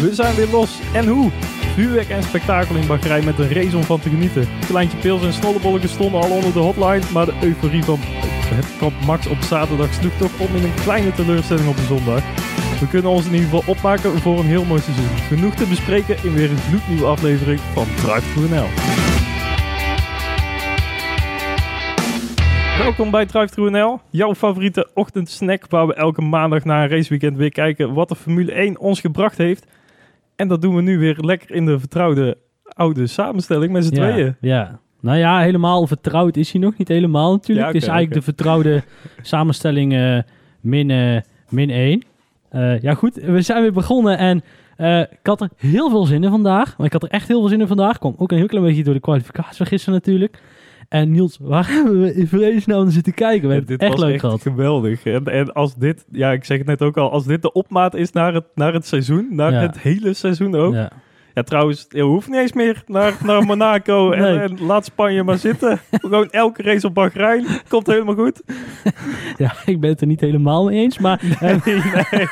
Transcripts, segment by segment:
We zijn weer los. En hoe? Vuurwerk en spektakel in Bahrein met een race om van te genieten. Kleintje pils en snollebolletjes stonden al onder de hotline, maar de euforie van het kamp Max op zaterdag sloeg toch om in een kleine teleurstelling op de zondag. We kunnen ons in ieder geval opmaken voor een heel mooi seizoen. Genoeg te bespreken in weer een gloednieuwe aflevering van Drive to NL. Welkom bij Drive Thru NL, jouw favoriete ochtendsnack waar we elke maandag na een raceweekend weer kijken wat de Formule 1 ons gebracht heeft. En dat doen we nu weer lekker in de vertrouwde oude samenstelling met z'n ja, tweeën. Ja. Nou ja, helemaal vertrouwd is hij nog niet helemaal natuurlijk. Ja, het is eigenlijk de vertrouwde samenstelling eh, min, eh, min 1. Eh, ja goed, we zijn weer begonnen en ik had er heel veel zin in vandaag. Maar ik had er echt heel veel zin in vandaag. Kwam ook een heel klein beetje door de kwalificatie van gisteren natuurlijk. En Niels, waar hebben we in vredesnaam naar zitten kijken? We hebben dit echt was leuk echt gehad. geweldig. En, en als dit, ja ik zeg het net ook al, als dit de opmaat is naar het, naar het seizoen, naar Ja. het hele seizoen ook. Ja, Ja. trouwens, je hoeft niet eens meer naar, naar Monaco en, Nee. en laat Spanje maar zitten. Gewoon elke race op Bahrein, komt helemaal goed. ja, ik ben het er niet helemaal mee eens. Maar eh, Nee, nee.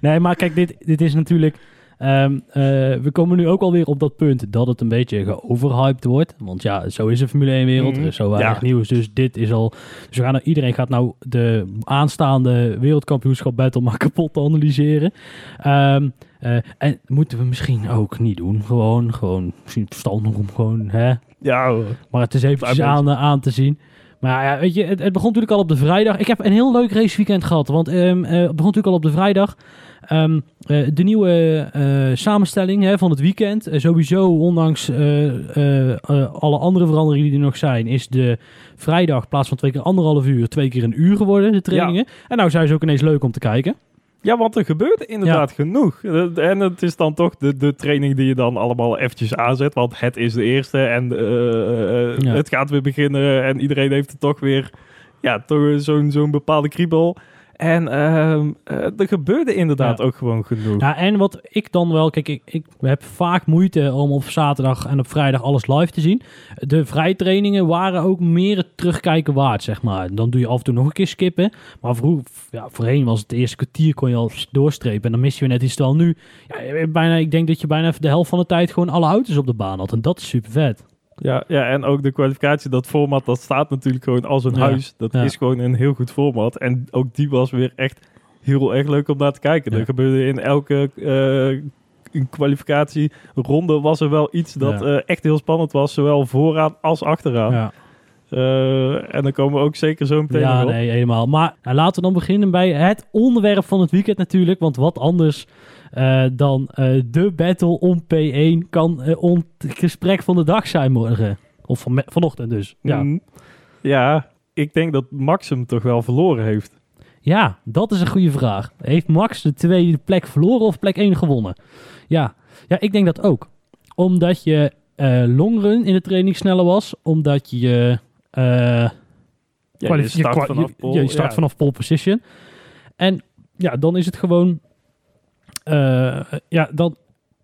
Nee, maar kijk, dit, dit is natuurlijk... ehm, eh, we komen nu ook alweer op dat punt dat het een beetje geoverhyped wordt. Want ja, zo is de Formule 1-wereld. Mhm. Er is zo weinig Ja. nieuws. Dus dit is al... Dus we gaan, iedereen gaat nou de aanstaande wereldkampioenschap battle maar kapot analyseren. Ehm, eh, en moeten we misschien ook niet doen. Gewoon, gewoon, misschien verstandig om gewoon, hè, Ja, hoor. maar het is eventjes aan, eh, aan te zien. Maar ja, weet je, het, het begon natuurlijk al op de vrijdag. Ik heb een heel leuk raceweekend gehad. Want ehm, eh, het begon natuurlijk al op de vrijdag. Ehm, eh, de nieuwe eh, samenstelling hè, van het weekend. Sowieso, ondanks alle andere veranderingen die er nog zijn, is de vrijdag in plaats van twee keer anderhalf uur, twee keer een uur geworden, de trainingen. En nou zijn ze ook ineens leuk om te kijken. Ja, want er gebeurt inderdaad genoeg. En het is dan toch de, de training die je dan allemaal eventjes aanzet. Want het is de eerste en eh, eh, Ja. het gaat weer beginnen. En iedereen heeft er toch weer ja, toch zo'n zo'n bepaalde kriebel. En ehm, eh, er gebeurde inderdaad Ja. ook gewoon genoeg. Ja, en wat ik dan wel... Kijk, ik, ik heb vaak moeite om op zaterdag en op vrijdag alles live te zien. De vrijtrainingen waren ook meer het terugkijken waard, zeg maar. Dan doe je af en toe nog een keer skippen. Maar vroeg, ja, voorheen was het eerste kwartier kon je al doorstrepen. En dan mis je weer net iets. Terwijl nu, ja, bijna, ik denk dat je bijna de helft van de tijd gewoon alle auto's op de baan had. En dat is super vet. Ja, ja, en ook de kwalificatie, dat format, dat staat natuurlijk gewoon als een Ja, huis. Dat ja. is gewoon een heel goed format. En ook die was weer echt heel erg leuk om naar te kijken. Ja. Er gebeurde in elke eh, kwalificatieronde was er wel iets dat Ja. eh, echt heel spannend was. Zowel vooraan als achteraan. Ja, Eh, en dan komen we ook zeker zo meteen ja op. nee, helemaal. Maar nou, laten we dan beginnen bij het onderwerp van het weekend natuurlijk. Want wat anders eh, dan eh, de battle om P1 kan eh, on- het gesprek van de dag zijn morgen. Of van, vanochtend dus. Ja. Mm. ja, ik denk dat Max hem toch wel verloren heeft. ja, dat is een goede vraag. Heeft Max de tweede plek verloren of plek 1 gewonnen? Ja, ja ik denk dat ook. Omdat je eh longrun in de training sneller was. Omdat je... eh, Ja, je start vanaf je- pole, je start ja. vanaf pole position. En ja, dan is het gewoon... eh, ja, dan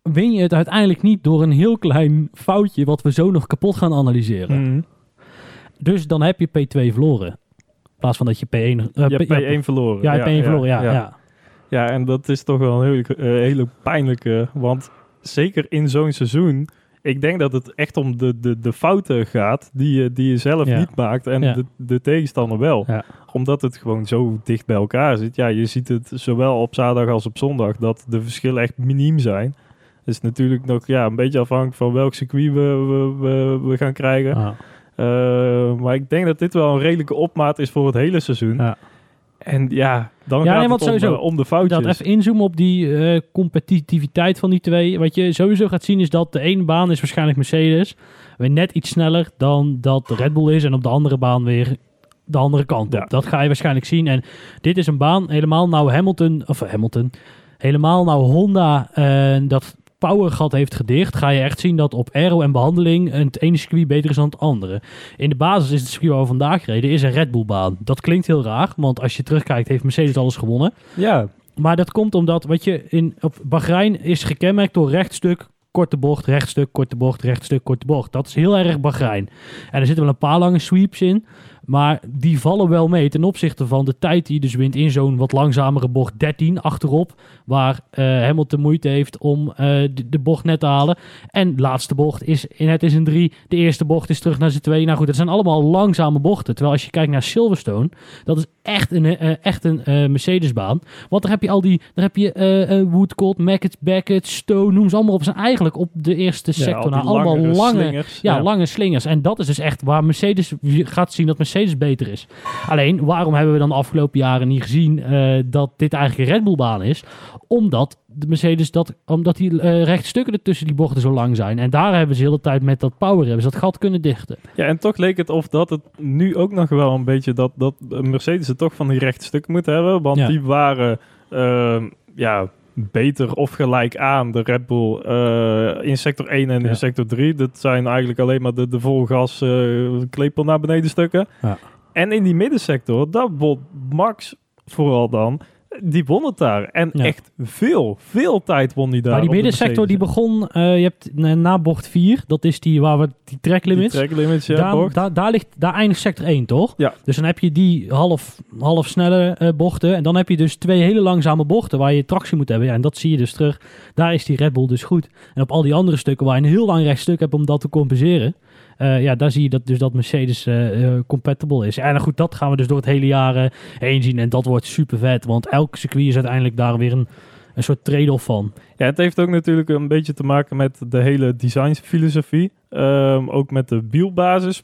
win je het uiteindelijk niet door een heel klein foutje... wat we zo nog kapot gaan analyseren. Mm. Dus dan heb je P2 verloren. In plaats van dat je P1... eh, Je hebt P- P1 verloren. Ja, P1 verloren, ja. ja. ja. Ja, en dat is toch wel een hele, eh, hele pijnlijke. Want zeker in zo'n seizoen. Ik denk dat het echt om de, de, de fouten gaat die je, die je zelf Ja. niet maakt. En Ja. de, de tegenstander wel. Ja. Omdat het gewoon zo dicht bij elkaar zit. Ja, je ziet het zowel op zaterdag als op zondag. Dat de verschillen echt miniem zijn. Het is natuurlijk nog ja, een beetje afhankelijk van welk circuit we, we, we, we gaan krijgen. Ah, Eh, maar ik denk dat dit wel een redelijke opmaat is voor het hele seizoen. Ja. En ja, dan Ja, gaat nee, het om, sowieso. eh, om de foutjes. Dat even inzoomen op die eh, competitiviteit van die twee. Wat je sowieso gaat zien is dat de ene baan is waarschijnlijk Mercedes. Weer net iets sneller dan dat Red Bull is. En op de andere baan weer de andere kant op. Ja. Dat ga je waarschijnlijk zien. En dit is een baan, helemaal nou Hamilton, of Hamilton, helemaal nou Honda eh, dat powergat heeft gedicht, ga je echt zien dat op aero en behandeling het ene circuit beter is dan het andere. In de basis is het circuit waar we vandaag reden, is een Red Bull baan. Dat klinkt heel raar, want als je terugkijkt heeft Mercedes alles gewonnen. Ja, Maar dat komt omdat, wat je in op Bahrein is gekenmerkt door rechtstuk, korte bocht, rechtstuk, korte bocht, rechtstuk, korte bocht. Dat is heel erg Bahrein. En er zitten wel een paar lange sweeps in. Maar die vallen wel mee ten opzichte van de tijd die je dus wint in zo'n wat langzamere bocht 13 achterop. Waar eh Hamilton moeite heeft om eh, de, de bocht net te halen. En de laatste bocht is, het is een 3. De eerste bocht is terug naar z'n 2. Nou goed, het zijn allemaal langzame bochten. Terwijl als je kijkt naar Silverstone, dat is echt een, eh, echt een Mercedesbaan. Want daar heb je al die, daar heb je Woodcourt, Mackett, Beckett, Stone, noem ze allemaal op. Zijn eigenlijk op de eerste Ja, sector al nou allemaal lange, slingers. ja, lange slingers. En dat is dus echt waar Mercedes je gaat zien dat Mercedes beter is. Alleen, waarom hebben we dan de afgelopen jaren niet gezien eh, dat dit eigenlijk een Red Bull baan is? Omdat de Mercedes dat, omdat die eh rechtstukken er tussen die bochten zo lang zijn. En daar hebben ze de hele tijd met dat power hebben ze dat gat kunnen dichten. Ja, en toch leek het of dat het nu ook nog wel een beetje dat, dat Mercedes het toch van die rechte stukken moet hebben. Want Ja. die waren ehm, ja, beter of gelijk aan de Red Bull eh, in sector 1 en Ja. in sector 3. Dat zijn eigenlijk alleen maar de, de volgas eh klepel naar beneden stukken. Ja. En in die middensector, dat won Max vooral dan. Die won het daar. En Ja. echt veel, veel tijd won hij daar. maar die middensector die begon, eh, je hebt na, bocht 4, dat is die waar we die track Die limits. track limits, ja, daar, daar, ligt, daar eindigt sector 1, toch? Ja. Dus dan heb je die half, half snelle eh, bochten. En dan heb je dus twee hele langzame bochten waar je tractie moet hebben. Ja, en dat zie je dus terug. Daar is die Red Bull dus goed. En op al die andere stukken waar je een heel lang rechtstuk hebt om dat te compenseren. Eh, ja, daar zie je dat, dus dat Mercedes eh, eh, compatible is. En goed, dat gaan we dus door het hele jaar heen zien. En dat wordt super vet. Want elk circuit is uiteindelijk daar weer een, een soort trade-off van. Ja, het heeft ook natuurlijk een beetje te maken met de hele designfilosofie. Ehm, ook met de wielbasis.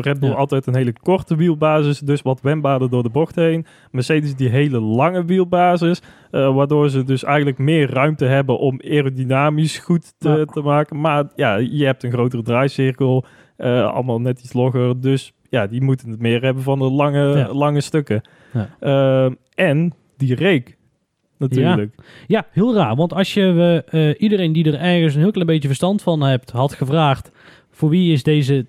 Red Bull Ja. altijd een hele korte wielbasis, dus wat wendbaarder door de bocht heen. Mercedes die hele lange wielbasis, waardoor ze dus eigenlijk meer ruimte hebben om aerodynamisch goed te, Ja. te maken. Maar ja, je hebt een grotere draaicirkel, eh, allemaal net iets logger, dus ja, die moeten het meer hebben van de lange, Ja. lange stukken. Ja. Ehm, en die reek, natuurlijk. Ja, heel raar. Want als je eh, iedereen die er ergens een heel klein beetje verstand van hebt, had gevraagd voor wie is deze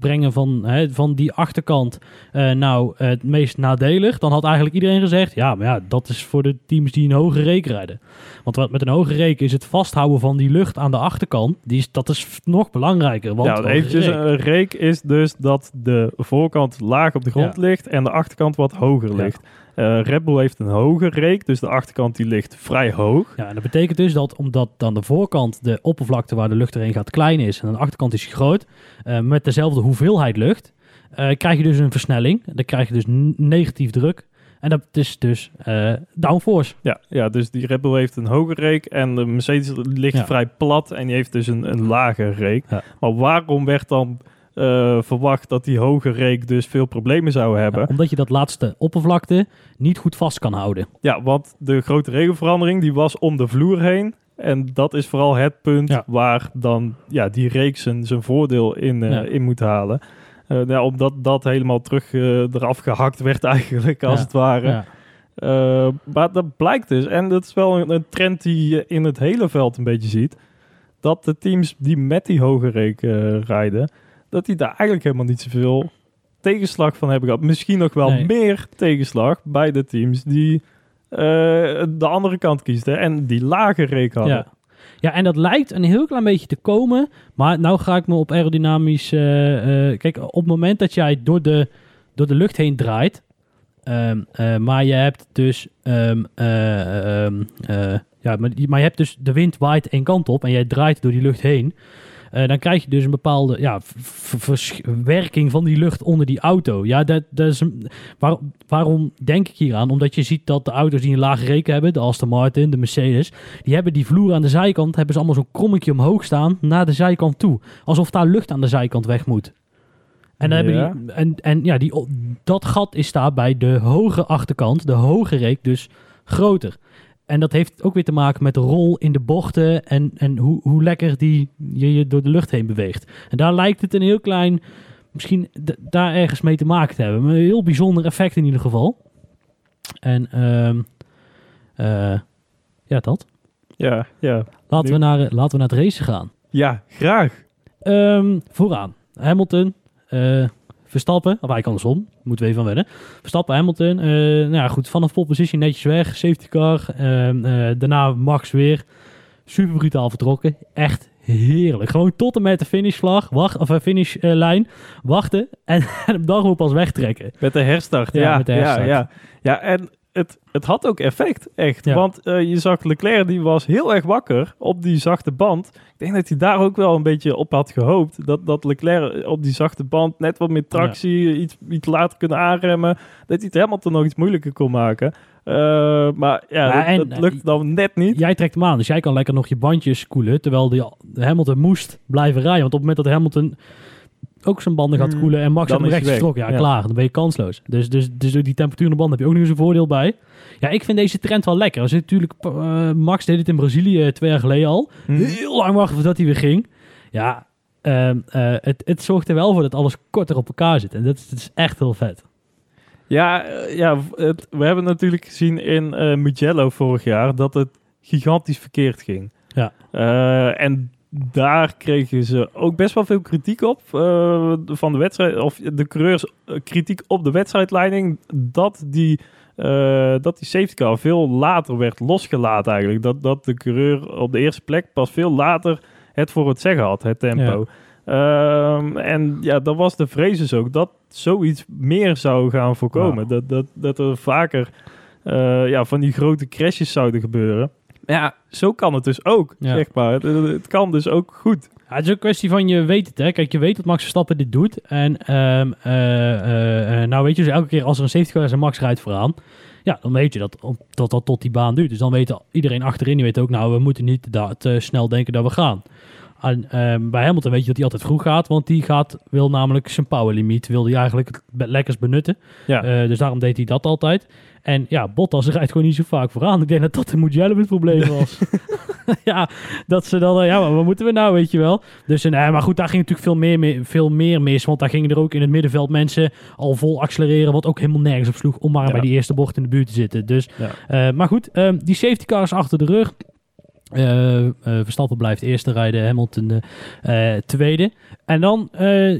terugbrengen van, hè, van die achterkant eh, nou het meest nadelig, dan had eigenlijk iedereen gezegd, ja, maar ja, dat is voor de teams die een hoge reek rijden. Want wat met een hoge reek is het vasthouden van die lucht aan de achterkant, die is, dat is nog belangrijker. Want ja, hoge eventjes, reek- een reek is dus dat de voorkant laag op de grond ligt en de achterkant wat hoger Ja. Eh Red Bull heeft een hoge reek, dus de achterkant die ligt vrij hoog. Ja, en dat betekent dus dat omdat dan de voorkant de oppervlakte waar de lucht erheen gaat klein is en aan de achterkant is groot, eh, met dezelfde hoeveelheid lucht, eh, krijg je dus een versnelling. Dan krijg je dus negatief druk. En dat is dus downforce. Ja, ja, dus die Red Bull heeft een hoge reek en de Mercedes ligt Ja. vrij plat en die heeft dus een, een lage reek. Ja. Maar waarom werd dan eh, verwacht dat die hoge reek dus veel problemen zou hebben? Ja, omdat je dat laatste oppervlakte niet goed vast kan houden. Ja, want de grote regelverandering die was om de vloer heen. En dat is vooral het punt Ja. waar dan ja, die reek zijn, zijn voordeel in, eh, Ja. in moet halen. Eh, ja, omdat dat helemaal terug eraf gehakt werd eigenlijk, als het ware. Maar dat blijkt dus, en dat is wel een, een trend die je in het hele veld een beetje ziet, dat de teams die met die hoge reek rijden, dat die daar eigenlijk helemaal niet zoveel tegenslag van hebben gehad. Misschien nog wel Nee. meer tegenslag bij de teams die eh, de andere kant kiezen en die lage reek hadden. Ja. ja, en dat lijkt een heel klein beetje te komen. Maar nou ga ik me op aerodynamisch... eh, eh, kijk, op het moment dat jij door de, door de lucht heen draait... ehm, eh, maar je hebt dus... ehm, eh, ehm, eh, ja, maar, maar je hebt dus de wind waait één kant op en jij draait door die lucht heen. Eh, dan krijg je dus een bepaalde ja, werking van die lucht onder die auto. Ja, dat, dat is een, waar- waarom denk ik hier aan? Omdat je ziet dat de auto's die een lage reken hebben, de Aston Martin, de Mercedes, die hebben die vloer aan de zijkant, hebben ze allemaal zo'n krommetje omhoog staan naar de zijkant toe. Alsof daar lucht aan de zijkant weg moet. En, dan Ja. hebben die, en, en ja, die, dat gat is daar bij de hoge achterkant, de hoge reek, dus groter. En dat heeft ook weer te maken met de rol in de bochten en, en hoe, hoe lekker die je, je door de lucht heen beweegt. En daar lijkt het een heel klein, misschien daar ergens mee te maken te hebben. Maar een heel bijzonder effect in ieder geval. En ehm, eh, ja, dat. Ja, ja. Laten we, naar, laten we naar het racen gaan. ja graag. Ehm, vooraan. Hamilton, eh, Verstappen, of eigenlijk andersom, moeten we even van wennen. Verstappen, Hamilton, eh, nou ja, goed, vanaf pole position netjes weg, safety car. ehm, eh, daarna Max weer, super brutaal vertrokken. Echt heerlijk. Gewoon tot en met de finishvlag, wacht, of een finishlijn, wachten en, en op dag pas wegtrekken. Met de herstart, Ja, ja. met de ja, herstart. Ja, ja. en het, het had ook effect, echt. Ja. Want eh, je zag Leclerc, die was heel erg wakker op die zachte band. Ik denk dat hij daar ook wel een beetje op had gehoopt. Dat, dat Leclerc op die zachte band net wat meer tractie, iets, iets later kunnen aanremmen. Dat hij het Hamilton nog iets moeilijker kon maken. Eh, maar ja, Ja, dat, en, dat lukt dan net niet. Jij trekt hem aan, dus jij kan lekker nog je bandjes koelen, terwijl die Hamilton moest blijven rijden. Want op het moment dat Hamilton ook zijn banden gaat Hmm, koelen en Max dan hem hij rechts weg. getrokken, ja, Ja. klaar, dan ben je kansloos. Dus, dus, dus die temperatuur in de band heb je ook nog eens een voordeel bij. Ja, ik vind deze trend wel lekker. Er zit natuurlijk, eh, Max deed het in Brazilië eh, twee jaar geleden al. Hm. Heel lang wachten voordat hij weer ging. Ja, ehm, eh, het, het zorgt er wel voor dat alles korter op elkaar zit. En dat is, dat is echt heel vet. Ja, ja het, we hebben natuurlijk gezien in Mugello vorig jaar dat het gigantisch verkeerd ging. Ja. En daar kregen ze ook best wel veel kritiek op eh, van de wedstrijd, of de coureurs eh, kritiek op de wedstrijdleiding dat die, eh, dat die safety car veel later werd losgelaten eigenlijk. Dat, dat de coureur op de eerste plek pas veel later het voor het zeggen had, het tempo. Ehm, en ja, dat was de vrees dus ook dat zoiets meer zou gaan voorkomen. Dat, dat, dat er vaker ja, van die grote crashes zouden gebeuren. Ja, zo kan het dus ook, Ja. zeg maar. Het, het kan dus ook goed. Ja, het is ook een kwestie van je weet het, hè. Kijk, je weet dat Max Verstappen dit doet. En eh, nou weet je dus elke keer als er een safety car is en Max rijdt vooraan. Ja, dan weet je dat dat dat tot die baan duurt. Dus dan weet iedereen achterin, die weet ook, nou, we moeten niet te snel denken dat we gaan. En, ehm, bij Hamilton weet je dat hij altijd vroeg gaat, want die gaat, wil namelijk zijn powerlimiet, wil hij eigenlijk het lekkers benutten. Ja, Eh, dus daarom deed hij dat altijd. En ja, Bottas rijdt gewoon niet zo vaak vooraan. Ik denk dat dat de Mugello het probleem was. ja, dat ze dan, eh, ja, maar wat moeten we nou, weet je wel? Dus, eh, maar goed, daar ging natuurlijk veel meer, mee- veel meer mis. Want daar gingen er ook in het middenveld mensen al vol accelereren. Wat ook helemaal nergens op sloeg om maar Ja. bij die eerste bocht in de buurt te zitten. Dus, Ja. maar goed, ehm, die safety car is achter de rug. Eh, eh, Verstappen blijft eerste rijden, Hamilton eh, tweede. En dan,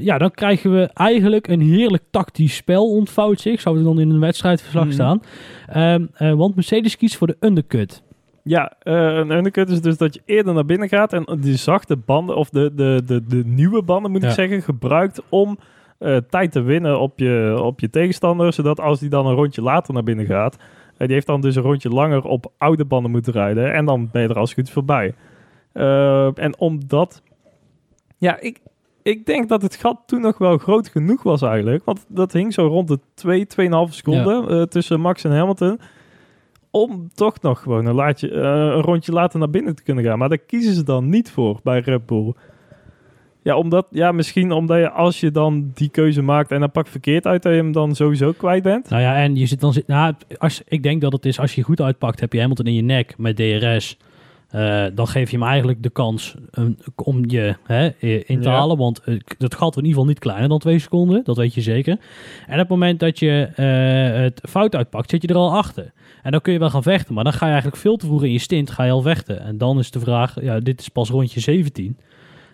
ja, dan krijgen we eigenlijk een heerlijk tactisch spel ontvouwt zich. Zou er dan in een wedstrijdverslag Mhm. staan. Ehm, eh, want Mercedes kiest voor de undercut. ja een undercut is dus dat je eerder naar binnen gaat en die zachte banden, of de, de, de, de nieuwe banden moet Ja. ik zeggen, gebruikt om tijd te winnen op je, op je tegenstander. Zodat als die dan een rondje later naar binnen gaat, die heeft dan dus een rondje langer op oude banden moeten rijden. En dan ben je er als goed voorbij. Eh, en omdat, ja, ik, ik denk dat het gat toen nog wel groot genoeg was eigenlijk. Want dat hing zo rond de 2, 2,5 seconden eh, tussen Max en Hamilton. Om toch nog gewoon een, laatje, eh, een rondje later naar binnen te kunnen gaan. Maar daar kiezen ze dan niet voor bij Red Bull. Ja, omdat, ja, misschien omdat je als je dan die keuze maakt en dan pak verkeerd uit, dat je hem dan sowieso kwijt bent. Nou ja, en je zit dan zit. Nou, als, ik denk dat het is als je goed uitpakt, heb je Hamilton in je nek met DRS. Eh, dan geef je hem eigenlijk de kans om je hè, in te Ja. halen. Want eh, dat gat wordt in ieder geval niet kleiner dan twee seconden. Dat weet je zeker. En op het moment dat je eh, het fout uitpakt, zit je er al achter. En dan kun je wel gaan vechten. Maar dan ga je eigenlijk veel te vroeg in je stint ga je al vechten. En dan is de vraag, ja, dit is pas rondje 17.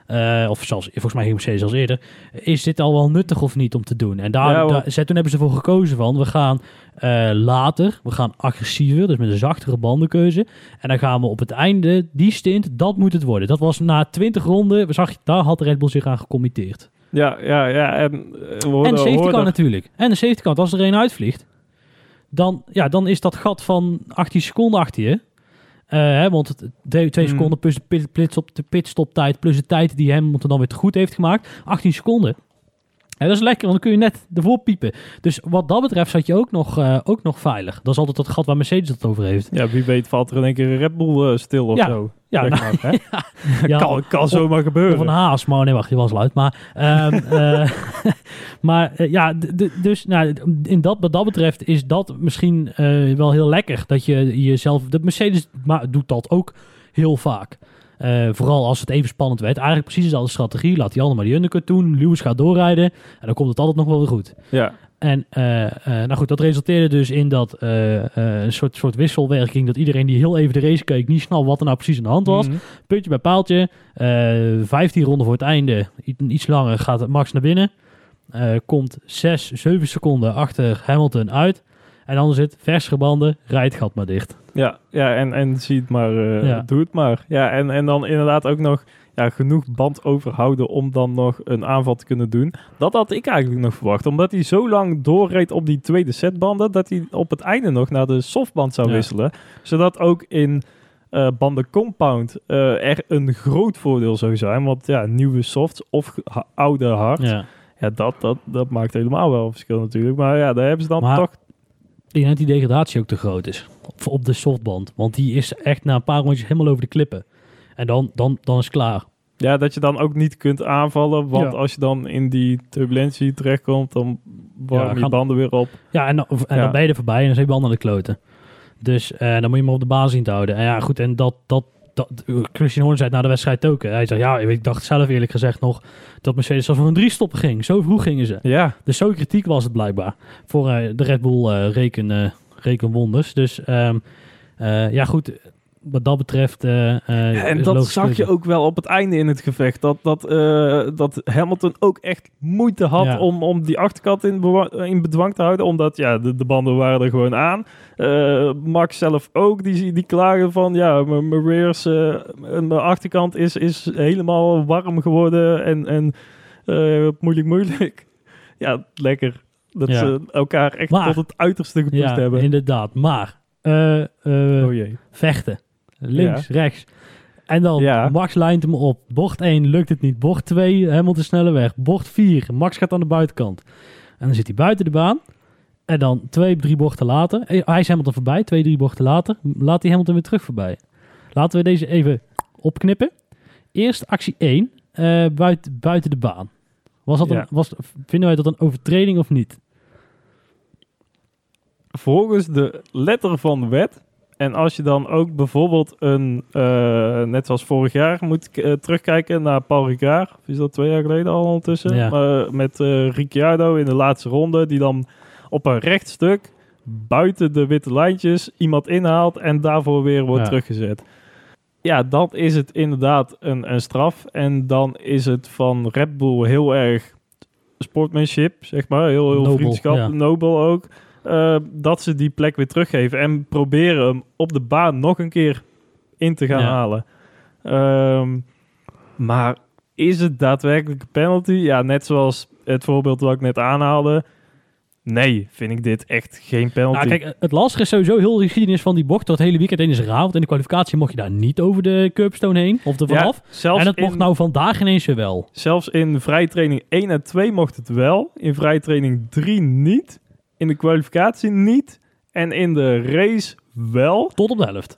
Eh, of zelfs, volgens mij ging Mercedes als eerder. Is dit al wel nuttig of niet om te doen? En daar, Ja, daar- ze- toen hebben ze ervoor gekozen van, we gaan eh, later, we gaan agressiever, dus met een zachtere bandenkeuze. En dan gaan we op het einde, die stint, dat moet het worden. Dat was na 20 ronden, zag je, daar had Red Bull zich aan gecommitteerd. Ja, ja, ja. En, eh, we En hoorden- de safety car natuurlijk. En de safety car, als er een uitvliegt, dan, ja, dan is dat gat van 18 seconden achter je. Hè, want het, twee Hmm. seconden plus de, pit, plits op de pitstoptijd, plus de tijd die Hamilton dan weer te goed heeft gemaakt. 18 seconden. En dat is lekker, want dan kun je net ervoor piepen. Dus wat dat betreft zat je ook nog, eh, ook nog veilig. Dat is altijd dat gat waar Mercedes het over heeft. Ja, wie weet valt er in één keer een Red Bull eh, stil of Ja. zo. Ja, nou, maar, hè? ja, kan, kan of- zomaar gebeuren. Een haas, maar nee, wacht, die was luid. Maar, ehm, eh, maar ja, dus nou, in dat, wat dat betreft is dat misschien wel heel lekker. Dat je jezelf, de Mercedes ma- doet dat ook heel vaak. Eh, vooral als het even spannend werd. Eigenlijk precies dezelfde strategie. Laat die allemaal die undercut doen. Lewis gaat doorrijden. En dan komt het altijd nog wel weer goed. Ja, En eh, eh, nou goed, dat resulteerde dus in dat een soort, soort wisselwerking. Dat iedereen die heel even de race keek, niet snel wat er nou precies aan de hand was. Mhm. Puntje bij paaltje. 15 ronden voor het einde. Iets langer gaat Max naar binnen. Komt 6, 7 seconden achter Hamilton uit. En dan zit vers gebanden, rijdt gat maar dicht. Ja, ja en, en zie het maar, Ja. doe het maar. Ja, en, en dan inderdaad ook nog, ja, genoeg band overhouden om dan nog een aanval te kunnen doen. Dat had ik eigenlijk nog verwacht. Omdat hij zo lang doorreed op die tweede setbanden, dat hij op het einde nog naar de softband zou Ja. wisselen. Zodat ook in eh, banden compound eh, er een groot voordeel zou zijn. Want ja, nieuwe softs of oude hard, ja. Ja. dat, dat, dat maakt helemaal wel verschil natuurlijk. Maar ja, daar hebben ze dan Maar- toch... Denk dat die degradatie ook te groot is. Op, op de softband. Want die is echt na een paar rondjes helemaal over de klippen. En dan, dan, dan is het klaar. Ja, dat je dan ook niet kunt aanvallen. Want Ja. als je dan in die turbulentie terechtkomt, dan warm Ja, je gaan- banden weer op. Ja, en, dan- en Ja. dan ben je er voorbij en dan zijn je banden aan de kloten. Dus eh, dan moet je maar op de baas zien te houden. En ja, goed, en dat... dat, dat Christian Horner zei het na de wedstrijd ook. hè. Hij zei, ja, ik dacht zelf eerlijk gezegd nog... dat Mercedes zelfs voor een drie stoppen ging. Zo vroeg gingen ze. Ja, Dus zo kritiek was het blijkbaar. Voor eh, de Red Bull eh, reken, rekenwonders. Dus ehm, eh, ja, goed. Wat dat betreft... eh, eh, en dat zag je ook wel op het einde in het gevecht. Dat, dat, eh, dat Hamilton ook echt moeite had Ja. om, om die achterkant in, in bedwang te houden. Omdat ja, de, de banden waren er gewoon aan. Max zelf ook, die, die klagen van... Ja, mijn rears, mijn achterkant is, is helemaal warm geworden. En, en moeilijk, moeilijk. Ja, lekker. Dat Ja. ze elkaar echt Maar- tot het uiterste gepusht Ja, hebben. inderdaad. Maar Oh vechten. Links, rechts. En dan Ja. Max lijnt hem op. Bocht 1 lukt het niet. Bocht 2 Hamilton sneller weg. Bocht 4 Max gaat aan de buitenkant. En dan zit hij buiten de baan. En dan twee, drie bochten later. eh, Hij is Hamilton voorbij. Twee, drie bochten later. Laat hij Hamilton weer terug voorbij. Laten we deze even opknippen. Eerst actie 1. eh, buiten, buiten de baan. Was dat Ja. een, was, vinden wij dat een overtreding of niet? volgens de letter van de wet. En als je dan ook bijvoorbeeld een, eh, net zoals vorig jaar, moet eh, terugkijken naar Paul Ricard. Of is dat twee jaar geleden al ondertussen? Ja. Maar met eh, Ricciardo in de laatste ronde, die dan op een recht stuk buiten de witte lijntjes iemand inhaalt en daarvoor weer wordt Ja. teruggezet. Ja, dan is het inderdaad een, een straf. En dan is het van Red Bull heel erg sportmanship, zeg maar. Heel, heel Nobel, vriendschap, ja. nobel ook. Eh, dat ze die plek weer teruggeven en proberen hem op de baan nog een keer in te gaan Ja. halen. Ehm, maar is het daadwerkelijk een penalty? Ja, net zoals het voorbeeld wat ik net aanhaalde. Nee, vind ik dit echt geen penalty. Nou, kijk, het lastige is sowieso heel de geschiedenis van die bocht. Dat hele weekend heen is raar. Want in de kwalificatie mocht je daar niet over de curbstone heen. Of er vanaf. en dat in, mocht nou vandaag ineens weer wel. Zelfs in vrije training 1 en 2 mocht het wel. In vrije training 3 niet. In de kwalificatie niet. En in de race wel. Tot op de helft.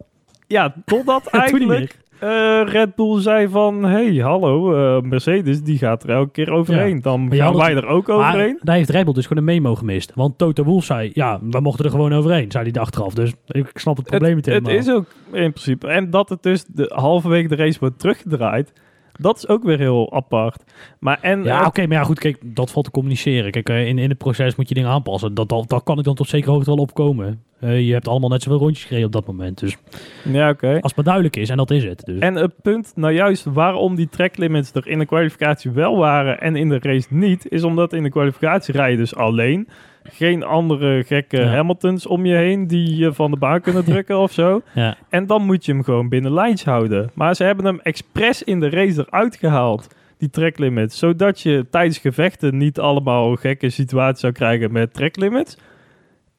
Ja, totdat eigenlijk eh, Red Bull zei van... hey, hallo, eh, Mercedes die gaat er elke keer overheen. Dan gaan wij het- er ook Maar overheen. daar heeft Red Bull dus gewoon een memo gemist. Want Toto Wolff zei, ja, we mochten er gewoon overheen. Zei hij de achteraf. Dus ik snap het probleem niet het, het helemaal. is ook in principe. En dat het dus de, halverwege de race wordt teruggedraaid... Dat is ook weer heel apart. Maar en Ja, oké, maar ja, goed, kijk, dat valt te communiceren. Kijk, eh, in, in het proces moet je dingen aanpassen. Dat, dat, dat kan ik dan tot zekere hoogte wel opkomen. Eh, je hebt allemaal net zoveel rondjes gereden op dat moment. Dus ja, oké. als het maar duidelijk is, en dat is het. Dus. En het punt, nou juist waarom die track limits er in de kwalificatie wel waren en in de race niet, is omdat in de kwalificatie rij je dus alleen. Geen andere gekke Ja. Hamiltons om je heen die je van de baan kunnen drukken of zo. ja. En dan moet je hem gewoon binnen lijns houden. Maar ze hebben hem expres in de race eruit gehaald, die track limits. Zodat je tijdens gevechten niet allemaal gekke situaties zou krijgen met track limits.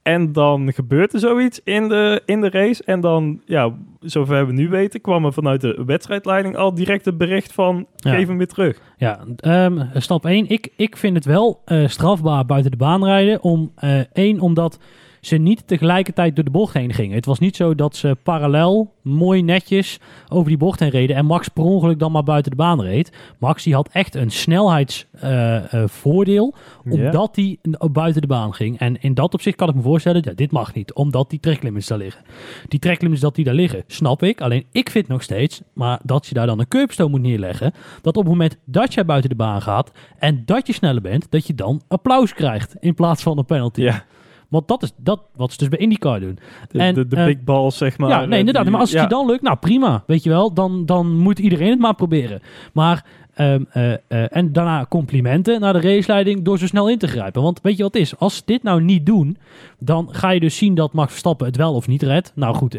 En dan gebeurt er zoiets in de, in de race. En dan, ja, zover we nu weten, kwam er vanuit de wedstrijdleiding al direct het bericht van... Ja. geef hem weer terug. Ja, ehm, stap 1. Ik, ik vind het wel eh, strafbaar buiten de baan rijden. Om, eh, één, omdat ze niet tegelijkertijd door de bocht heen gingen. Het was niet zo dat ze parallel, mooi netjes, over die bocht heen reden. En Max per ongeluk dan maar buiten de baan reed. Max die had echt een snelheidsvoordeel. omdat hij buiten de baan ging. En in dat opzicht kan ik me voorstellen, ja, dit mag niet. Omdat die tracklimits daar liggen. Die tracklimits dat die daar liggen, snap ik. Alleen ik vind nog steeds, maar dat je daar dan een curbstone moet neerleggen. Dat op het moment dat jij buiten de baan gaat en dat je sneller bent, dat je dan applaus krijgt in plaats van een penalty. Ja, Want dat is dat wat ze dus bij IndyCar doen. de, En, de, de eh, big balls, zeg maar. ja, nee, eh, inderdaad. die- Maar als het ja. je dan lukt, nou prima. Weet je wel, dan, dan moet iedereen het maar proberen. Maar Ehm, eh, en daarna complimenten naar de raceleiding door zo snel in te grijpen. Want weet je wat het is? Als ze dit nou niet doen, dan ga je dus zien dat Max Verstappen het wel of niet redt. Nou goed,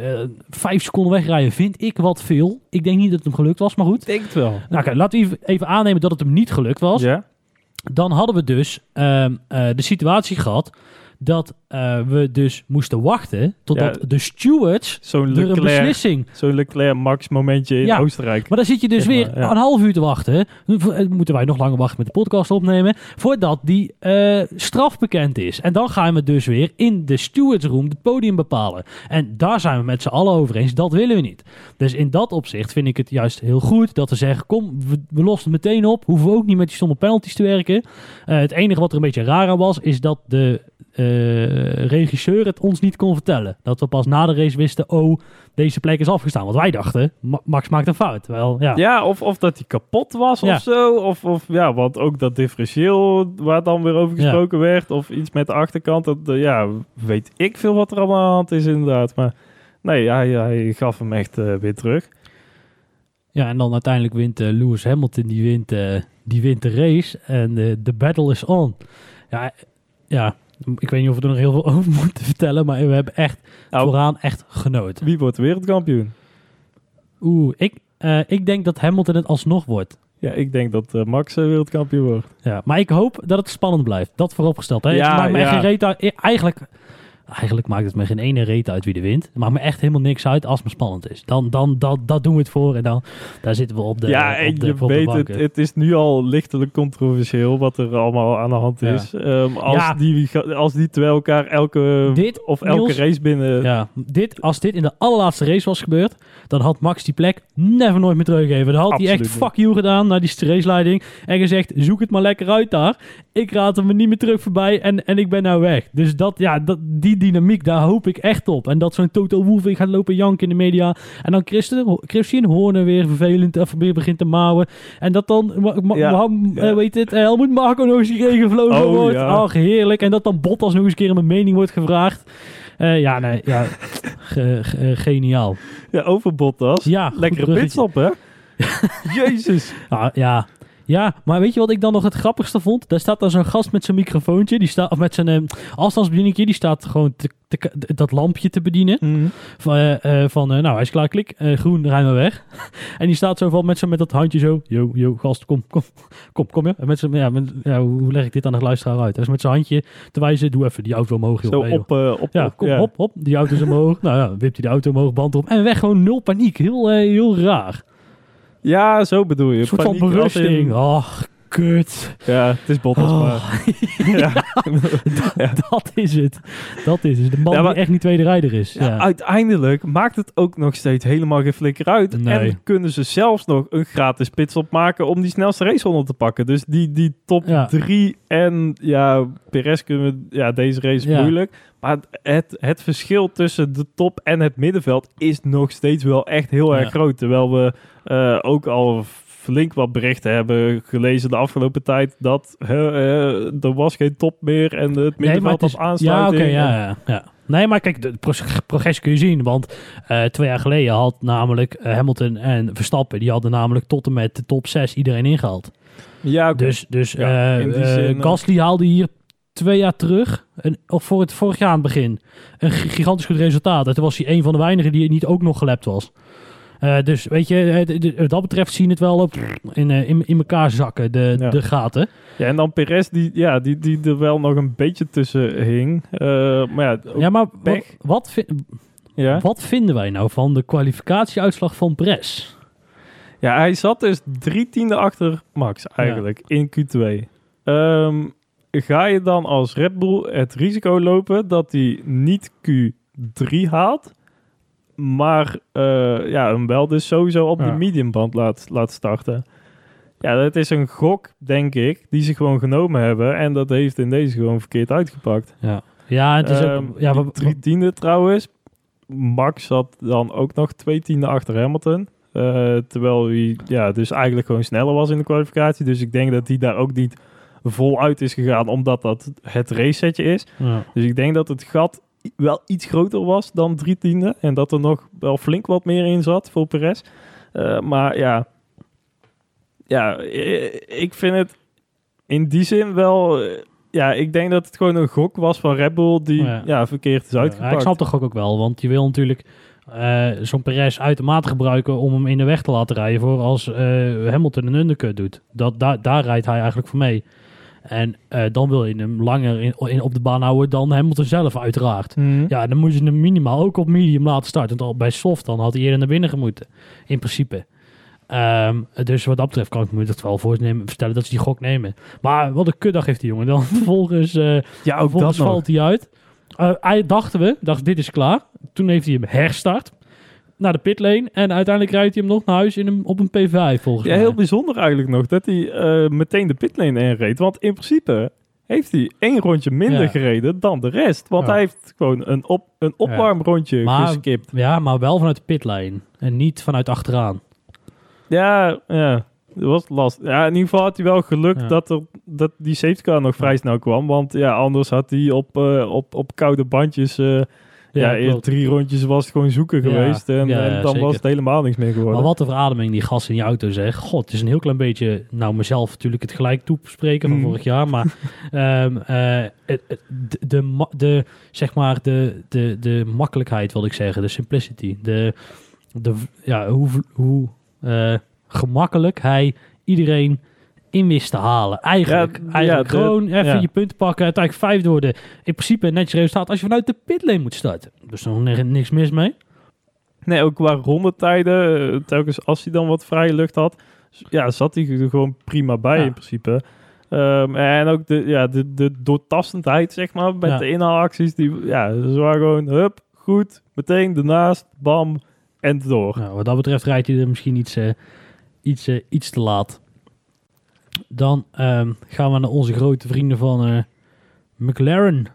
vijf seconden wegrijden vind ik wat veel. Ik denk niet dat het hem gelukt was, maar goed. Ik denk het wel. Nou kijk, laten we even- even aannemen dat het hem niet gelukt was. Ja? Dan hadden we dus ehm, eh, de situatie gehad dat eh, we dus moesten wachten totdat Ja. de stewards Zo'n er een Leclerc, beslissing zo'n Leclerc Max momentje in Ja. Oostenrijk. Maar dan zit je dus weer maar, ja. een half uur te wachten. V- moeten wij nog langer wachten met de podcast opnemen. Voordat die eh, straf bekend is. En dan gaan we dus weer in de stewardsroom het podium bepalen. En daar zijn we met z'n allen over eens. Dat willen we niet. Dus in dat opzicht vind ik het juist heel goed dat we zeggen: kom, we, we lossen het meteen op. Hoeven we ook niet met die stomme penalties te werken. Eh, het enige wat er een beetje raar aan was, is dat de eh, regisseur het ons niet kon vertellen. Dat we pas na de race wisten: oh, deze plek is afgestaan. Want wij dachten: Ma- Max maakt een fout. Wel, ja. Ja, of, of dat hij kapot was Ja. of zo. Of, of ja, want ook dat differentieel waar dan weer over Ja. gesproken werd. Of iets met de achterkant. Dat, eh, ja, weet ik veel wat er allemaal aan de hand is inderdaad. Maar nee, hij, hij gaf hem echt eh, weer terug. Ja, en dan uiteindelijk wint eh, Lewis Hamilton, die wint, eh, die wint de race. En eh, de battle is on. Ja, ja, ik weet niet of we er nog heel veel over moeten vertellen, maar we hebben echt Nou, vooraan echt genoten. wie wordt wereldkampioen? Oeh, ik, eh, ik denk dat Hamilton het alsnog wordt. Ja, ik denk dat eh, Max eh, wereldkampioen wordt. Ja, maar ik hoop dat het spannend blijft. Dat vooropgesteld. Hè? Ja, het maakt me echt ja. geen reet uit. Eigenlijk, eigenlijk maakt het me geen ene reet uit wie er wint. Het maakt me echt helemaal niks uit als het me spannend is. Dan, dan, dan, dat doen we het voor en dan daar zitten we op de ja, op en de, je de weet het, is nu al lichtelijk controversieel wat er allemaal aan de hand Ja. is. Ehm, als, Ja. die, als die twee elkaar elke, Dit, of elke Niels, race binnen... Ja, dit, als dit in de allerlaatste race was gebeurd, dan had Max die plek never nooit meer teruggegeven. Dan had hij echt fuck you gedaan naar die raceleiding en gezegd, zoek het maar lekker uit daar. Ik raad hem niet meer terug voorbij en, en ik ben nou weg. Dus dat, ja, dat, die dynamiek, daar hoop ik echt op. En dat zo'n Toto Wolff gaat lopen janken in de media. En dan Christen, Christian Horner weer vervelend of weer begint te mouwen. En dat dan, Ja, eh, weet het, eh, Helmut Marco nog eens gevlogen Oh, wordt. ja. Ach, heerlijk. En dat dan Bottas nog eens een keer een mening wordt gevraagd. Eh, ja, nee, ja, ge- ge- eh, geniaal. Ja, over Bottas. Ja, Lekkere bruggetje. pitstop, hè? Jezus. Ah, ja. Ja, maar weet je wat ik dan nog het grappigste vond? Daar staat dan zo'n gast met zijn microfoontje, die staat, of met zijn eh, afstandsbedieningje, die staat gewoon te- te- dat lampje te bedienen. Van, eh, eh, van eh, nou, hij is klaar, klik, groen, rijden we weg. en die staat zo van met, zo, met dat handje zo, yo, yo, gast, kom, kom, kom, kom, ja. En met zijn, ja, met, ja, hoe leg ik dit aan de luisteraar uit? Hij is met zijn handje te wijzen, doe even die auto omhoog, joh. Zo Hey, joh. op, eh, op, Ja, op, kom, hop, hop, die auto is omhoog. nou ja, wipt hij de auto omhoog, band op en weg, gewoon nul paniek. Heel, heel raar. Ja, zo bedoel je. Een soort van berusting. Ach, kut. Ja, het is Bottas, Oh. maar... ja. Ja. Dat is het. Dat is het. De man Ja, maar- die echt niet tweede rijder is. Uiteindelijk maakt het ook nog steeds helemaal geen flikker uit. Nee. En kunnen ze zelfs nog een gratis pitstop maken om die snelste raceronde te pakken. Dus die, die top Ja. 3 en ja, Perez kunnen we, ja, deze race moeilijk. Maar het, het verschil tussen de top en het middenveld is nog steeds wel echt heel erg groot. Terwijl we eh, ook al flink wat berichten hebben gelezen de afgelopen tijd dat er was geen top meer en het Nee, middenveld het is, was aansluiting. Ja, oké, ja, ja, ja. Nee, maar kijk, de pro- progressie kun je zien. Want eh, twee jaar geleden had namelijk eh, Hamilton en Verstappen... die hadden namelijk tot en met de top 6 iedereen ingehaald. Ja. Dus, dus Ja, eh, zin. Gasly haalde hier twee jaar terug... Een, of voor het vorig jaar aan het begin... een gi- gigantisch goed resultaat. En toen was hij een van de weinigen die niet ook nog gelapt was. Eh, dus weet je, eh, wat dat betreft zien het wel op in, eh, in, in elkaar zakken, de, Ja. de gaten. Ja, en dan Perez, die, ja, die, die er wel nog een beetje tussen hing. Maar ja, Ja, maar wat, ja. wat vinden wij nou van de kwalificatieuitslag van Perez? ja, hij zat dus drie tiende achter Max eigenlijk in Q2. Ehm, ga je dan als Red Bull het risico lopen dat hij niet Q3 haalt, maar eh, ja, hem wel dus sowieso op Ja. de mediumband laat, laat starten? Ja, dat is een gok, denk ik, die ze gewoon genomen hebben. En dat heeft in deze gewoon verkeerd uitgepakt. Ja, ja het is Ehm, ook... Ja, die we- drie tiende trouwens. Max zat dan ook nog twee tiende achter Hamilton. Eh, terwijl hij ja, dus eigenlijk gewoon sneller was in de kwalificatie. Dus ik denk dat hij daar ook niet voluit is gegaan, omdat dat het racesetje is. ja. Dus ik denk dat het gat wel iets groter was dan drie tiende. En dat er nog wel flink wat meer in zat voor Perez. Eh, maar ja, ja, eh, ik vind het in die zin wel... eh, Ja, ik denk dat het gewoon een gok was van Red Bull die Ja. ja. verkeerd is Ja, uitgepakt. ik snap toch ook, ook wel, want je wil natuurlijk zo'n Perez uitermate gebruiken om hem in de weg te laten rijden voor als Hamilton een undercut doet. Dat, daar, daar rijdt hij eigenlijk voor mee. En eh, dan wil je hem langer in, in, op de baan houden dan Hamilton zelf uiteraard. Mhm. Ja, dan moet je hem minimaal ook op medium laten starten. Want al bij soft dan had hij eerder naar binnen gemoeten. In principe. Ehm, dus wat dat betreft kan ik me het wel voorstellen vertellen dat ze die gok nemen. Maar wat een kutdag heeft die jongen dan. Vervolgens, eh Ja, ook dat nog. valt hij uit. Hij dachten we, dacht dit is klaar. Toen heeft hij hem herstart naar de pitlane. En uiteindelijk rijdt hij hem nog naar huis in een, op een P5 volgens Ja, mij. heel bijzonder eigenlijk nog dat hij eh, meteen de pitlane inreed. Want in principe heeft hij één rondje minder Ja. gereden dan de rest. Want Ja. hij heeft gewoon een, op, een opwarmrondje Maar- geskipt. Ja, maar wel vanuit de pitlane. En niet vanuit achteraan. Ja, ja. Dat was lastig. Ja, in ieder geval had hij wel geluk Ja. dat, er, dat die safety car nog vrij snel kwam. Want ja, anders had hij op, eh, op, op koude bandjes... eh, ja, in drie rondjes was het gewoon zoeken geweest. En, dan zeker. was het helemaal niks meer geworden. Maar wat een verademing die gast in die auto zegt. God, het is een heel klein beetje, nou mezelf natuurlijk het gelijk toespreken van Mm. vorig jaar. Maar ehm, eh, de, de, zeg maar, de, de, de makkelijkheid wil ik zeggen. De simplicity. De, de, ja, hoe, hoe eh, gemakkelijk hij iedereen in wist te halen. Eigenlijk, Ja, eigenlijk ja, de- gewoon even ja. je punten pakken. Uiteindelijk vijf door de, in principe netjes resultaat als je vanuit de pitlane moet starten. Dus er is nog niks mis mee. Nee, ook qua rondetijden, eh, telkens als hij dan wat vrije lucht had, ja, zat hij er gewoon prima bij in principe. Ehm, en ook de, ja, de, de doortastendheid, zeg maar, met de inhaalacties, die, ja, ze waren gewoon, hup, goed, meteen ernaast, bam, en door. Nou, wat dat betreft rijdt hij er misschien iets, eh, iets, eh, iets te laat. Dan ehm, gaan we naar onze grote vrienden van eh, McLaren.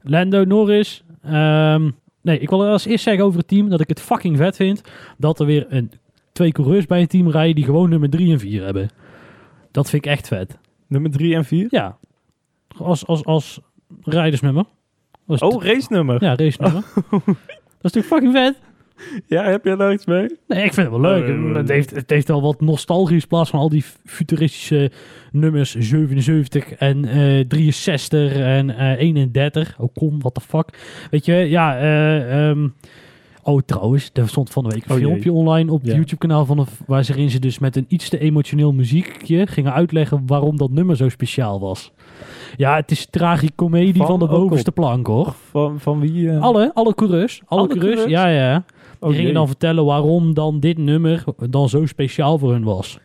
Lando Norris. Ehm, nee, ik wil als eerst zeggen over het team dat ik het fucking vet vind dat er weer een, twee coureurs bij een team rijden die gewoon nummer 3 en 4 hebben. Dat vind ik echt vet. Nummer 3 en 4. Ja, als, als, als rijdersnummer. Als Oh, race nummer. Ja. ja, race nummer. Dat is natuurlijk fucking vet. Heb jij daar iets mee? Nee, ik vind het wel leuk. Eh, het, heeft, het heeft wel wat nostalgisch in plaats van al die futuristische nummers 77 en eh 63 en eh 31. Oh kom, what the fuck. Weet je, ja, eh, ehm, Oh, trouwens, er stond van de week een Oh, jee. filmpje online op het Ja. YouTube-kanaal van waar ze erin ze dus met een iets te emotioneel muziekje gingen uitleggen waarom dat nummer zo speciaal was. Ja, het is tragicomedie van, Van de bovenste plank, hoor. Van, van wie? eh? Alle, alle coureurs. Alle, Alle coureurs, coureurs? ja, ja. Die Oh, gingen dan vertellen waarom dan dit nummer dan zo speciaal voor hun was.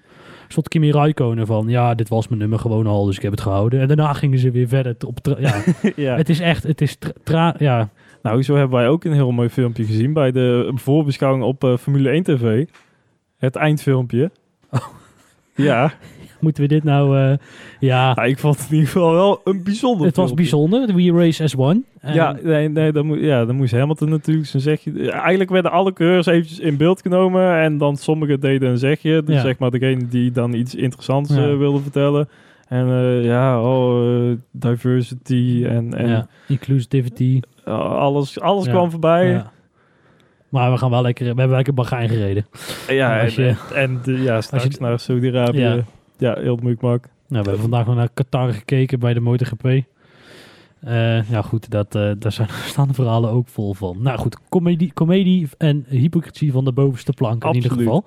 Stond Kimi Räikkönen van, ja, dit was mijn nummer gewoon al, dus ik heb het gehouden. En daarna gingen ze weer verder op... Ja, ja. het is echt, het is tra- ja, Nou, zo hebben wij ook een heel mooi filmpje gezien bij de voorbeschouwing op eh, Formule 1 TV. Het eindfilmpje. Oh. Ja, moeten we dit nou... eh, ja, nou, ik vond het in ieder geval wel een bijzonder het was filmpje. bijzonder. We Race as One. Ja, nee, nee, dan, moet, ja, dan moest Hamilton natuurlijk zijn zegje... Eigenlijk werden alle coureurs eventjes in beeld genomen en dan sommigen deden een zegje. Dus Ja. zeg maar degene die dan iets interessants Ja. eh, wilde vertellen. En eh, ja, oh, diversity en, en ja, inclusivity. alles, alles kwam voorbij. Ja, Ja. Maar we gaan wel lekker... We hebben lekker Bahrein gereden. en, Als je- en ja, straks je- naar Saudi-Arabië. Ja. Ja. heel moeilijk. Nou, we hebben vandaag nog naar Qatar gekeken bij de MotoGP. Eh ja, goed, dat, eh, daar zijn, staan de verhalen ook vol van. Nou goed, comedie, comedie en hypocrisie van de bovenste plank in ieder geval.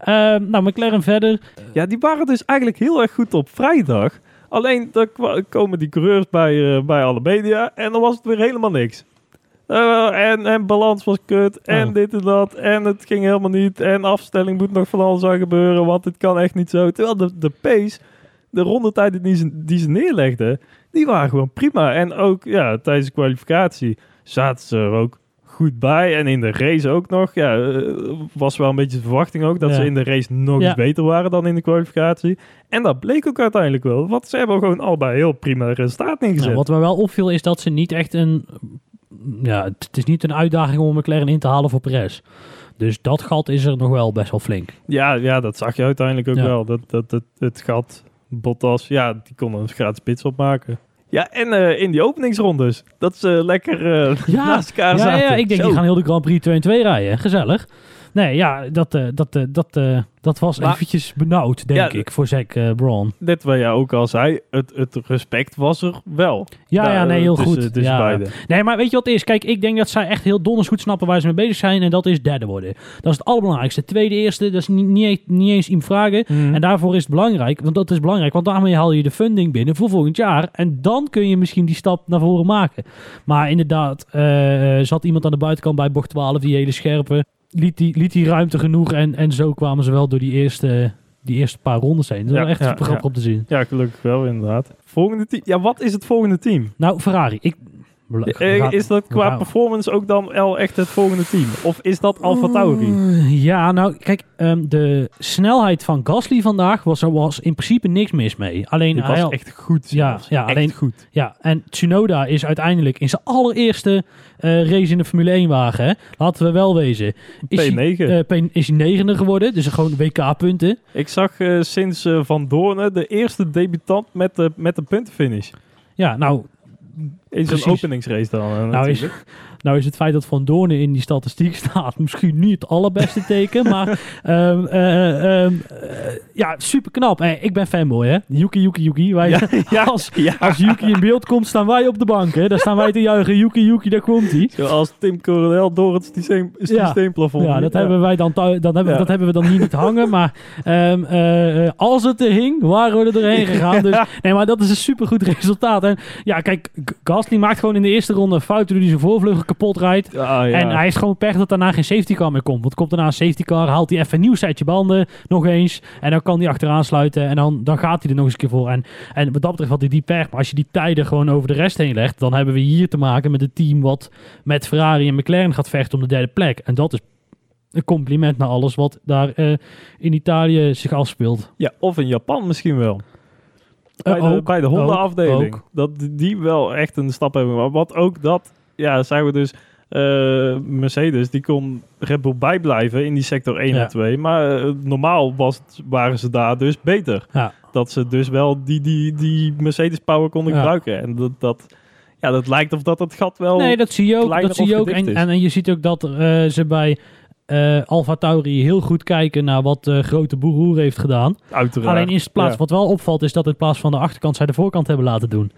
Ehm, nou, McLaren verder. Ja, die waren dus eigenlijk heel erg goed op vrijdag. Alleen dan komen die coureurs bij, eh, bij alle media en dan was het weer helemaal niks. Eh, en, en balans was kut en Oh. dit en dat en het ging helemaal niet en afstelling moet nog van alles aan gebeuren, want het kan echt niet zo. Terwijl de, de pace, de rondetijden die ze, die ze neerlegden, die waren gewoon prima. En ook ja, tijdens de kwalificatie zaten ze er ook goed bij en in de race ook nog. Ja, eh, was wel een beetje de verwachting ook dat Ja. ze in de race nog Ja. iets beter waren dan in de kwalificatie. En dat bleek ook uiteindelijk wel, want ze hebben gewoon allebei heel prima resultaat neergezet. Nou, wat me wel opviel is dat ze niet echt een... Ja, het is niet een uitdaging om McLaren in te halen voor Perez. Dus dat gat is er nog wel best wel flink. Ja, ja, dat zag je uiteindelijk ook Ja. wel. Dat, dat, dat, het gat, Bottas, ja, die kon een gratis pits opmaken. Ja, en eh, in die openingsrondes, dat ze lekker eh, Ja, naast elkaar Ja, zaten. ja, ik denk Zo. die gaan heel de Grand Prix 2 en 2 rijden. Gezellig. Nee, ja, dat, eh, dat, eh, dat, eh, dat was Maar- eventjes benauwd, denk Ja, ik, voor Zack Braun. Net wat jij ook al zei, het, het respect was er wel. Ja, Daar, ja, nee, heel tussen- goed. Tussen ja. beiden. Nee, maar weet je wat het is? Kijk, ik denk dat zij echt heel donders goed snappen waar ze mee bezig zijn. En dat is derde worden. Dat is het allerbelangrijkste. Tweede, eerste, dat is niet, niet, niet eens in vragen. Mhm. En daarvoor is het belangrijk. Want dat is belangrijk. Want daarmee haal je de funding binnen voor volgend jaar. En dan kun je misschien die stap naar voren maken. Maar inderdaad, zat iemand aan de buitenkant bij bocht 12, die hele scherpe. Liet die, liet die ruimte genoeg. En, en zo kwamen ze wel door die eerste, die eerste paar rondes heen. Dat is Ja, wel echt ja, super grappig ja. om te zien. Ja, gelukkig wel, inderdaad. Volgende team. Ja, wat is het volgende team? Nou, Ferrari. Ik, Is dat qua performance ook dan wel echt het volgende team? Of is dat Alfa Tauri? Uh, ja, nou, kijk, ehm, de snelheid van Gasly vandaag was er was in principe niks mis mee. Alleen hij was had- echt goed. Ja, zelfs. ja, echt alleen- goed. Ja, en Tsunoda is uiteindelijk in zijn allereerste eh, race in de Formule 1 wagen, hè, laten we wel wezen, is P9. hij, eh, P- is hij negende geworden. Dus gewoon WK-punten. Ik zag eh, sinds Van Doornen de eerste debutant met de, met de puntenfinish. Ja, nou, In Precies. openingsrace dan. eh, nou, is, nou is het feit dat Van Doornen in die statistiek staat misschien niet het allerbeste teken, maar ehm, eh, ehm, eh, ja, super knap. Eh, ik ben fanboy, hè. Yuki, Yuki, Yuki. Wij, Ja, ja, als, ja. Als Yuki in beeld komt, staan wij op de bank. Hè? Daar staan wij te juichen. Yuki, Yuki, daar komt hij. Zoals Tim Coronel door het systeem, systeemplafond. Ja, dat hebben wij dan, dan hebben, dat hebben we dan hier niet hangen. Maar ehm, eh, eh, als het er hing, waren we er doorheen gegaan. Dus, nee, maar dat is een supergoed resultaat. En ja, kijk, Gasly maakt gewoon in de eerste ronde een fout doordat hij zijn voorvleugel kapot rijdt. Ah, ja. En hij is gewoon pech dat daarna geen safety car meer komt. Want komt daarna een safety car, haalt hij even een nieuw setje banden, nog eens. En dan kan hij achteraan sluiten en dan, dan gaat hij er nog eens een keer voor. En, en wat dat betreft had hij die pech. Maar als je die tijden gewoon over de rest heen legt, dan hebben we hier te maken met een team wat met Ferrari en McLaren gaat vechten om de derde plek. En dat is een compliment naar alles wat daar eh, in Italië zich afspeelt. ja, of in Japan misschien wel. Bij de, bij de ook, Honda-afdeling. ook. Dat die wel echt een stap hebben. Maar wat ook dat, ja, zagen we dus. eh, Mercedes, die kon Red Bull bijblijven in die sector 1 Ja. en 2. Maar eh, normaal was het, waren ze daar dus beter. Ja. Dat ze dus wel die, die, die Mercedes power konden Ja. gebruiken. En dat, dat, ja, dat lijkt of dat het gat wel... Nee, dat zie je ook. Dat zie je ook. En, en je ziet ook dat eh, ze bij eh Alfa Tauri heel goed kijken naar wat de grote boeroer heeft gedaan. uiteraard. Alleen in plaats, Ja. wat wel opvalt, is dat in plaats van de achterkant zij de voorkant hebben laten doen.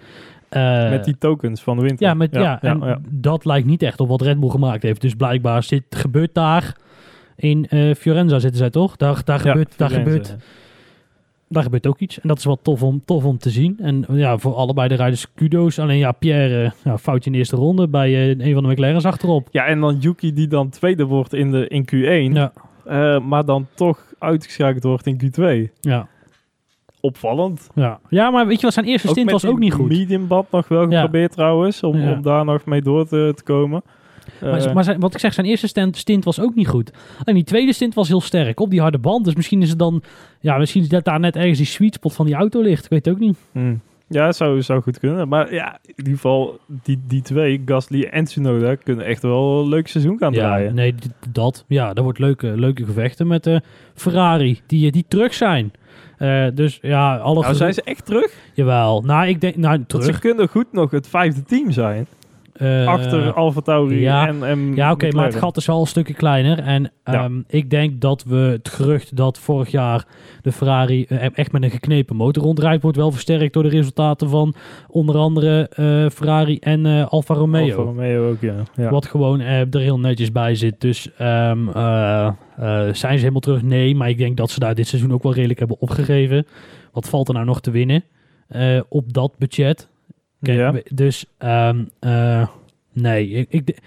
Eh, Met die tokens van de winter. ja, met, ja, en ja. dat lijkt niet echt op wat Red Bull gemaakt heeft. Dus blijkbaar zit, gebeurt daar in Fiorenza zitten zij toch? Daar, daar, gebeurt, daar, gebeurt, daar gebeurt ook iets. En dat is wel tof om, tof om te zien. En ja, voor allebei de rijders kudo's. Alleen ja, Pierre, ja, foutje in de eerste ronde bij eh, een van de McLaren's achterop. Ja, en dan Yuki die dan tweede wordt in, de, in Q1. Ja, eh, maar dan toch uitgeschakeld wordt in Q2. ja, Opvallend. ja. ja, maar weet je wat, zijn eerste stint was ook niet goed. medium band nog wel Ja. geprobeerd trouwens. Om, Ja. om daar nog mee door te, te komen. Maar, Eh, maar zijn, wat ik zeg, zijn eerste stint, stint was ook niet goed. En die tweede stint was heel sterk op die harde band. Dus misschien is het dan, ja, misschien is dat daar net ergens die sweet spot van die auto ligt. Ik weet het ook niet. hmm. Ja, zou, zou goed kunnen. Maar ja, in ieder geval, die, die twee, Gasly en Tsunoda, kunnen echt wel een leuk seizoen gaan Ja, draaien. nee, d- dat. Ja, dat wordt leuke, leuke gevechten met de Ferrari, die, die terug zijn. Eh, dus ja, alle Nou, zijn ze echt terug? Jawel. Nou, ik denk, nou, Want terug. ze kunnen goed nog het vijfde team zijn. Eh, achter Alfa Tauri ja. en, en Ja, oké, maar het gat is al een stukje kleiner. En Ja. ehm, ik denk dat we het gerucht dat vorig jaar de Ferrari eh, echt met een geknepen motor rondrijdt, wordt wel versterkt door de resultaten van onder andere eh, Ferrari en Alfa Romeo. Alfa Romeo ook, ja. ja. Wat gewoon er heel netjes bij zit. Dus ehm, eh, eh, zijn ze helemaal terug? Nee, maar ik denk dat ze daar dit seizoen ook wel redelijk hebben opgegeven. Wat valt er nou nog te winnen op dat budget? Kijk, Ja. Dus ehm, eh, nee, ik, ik,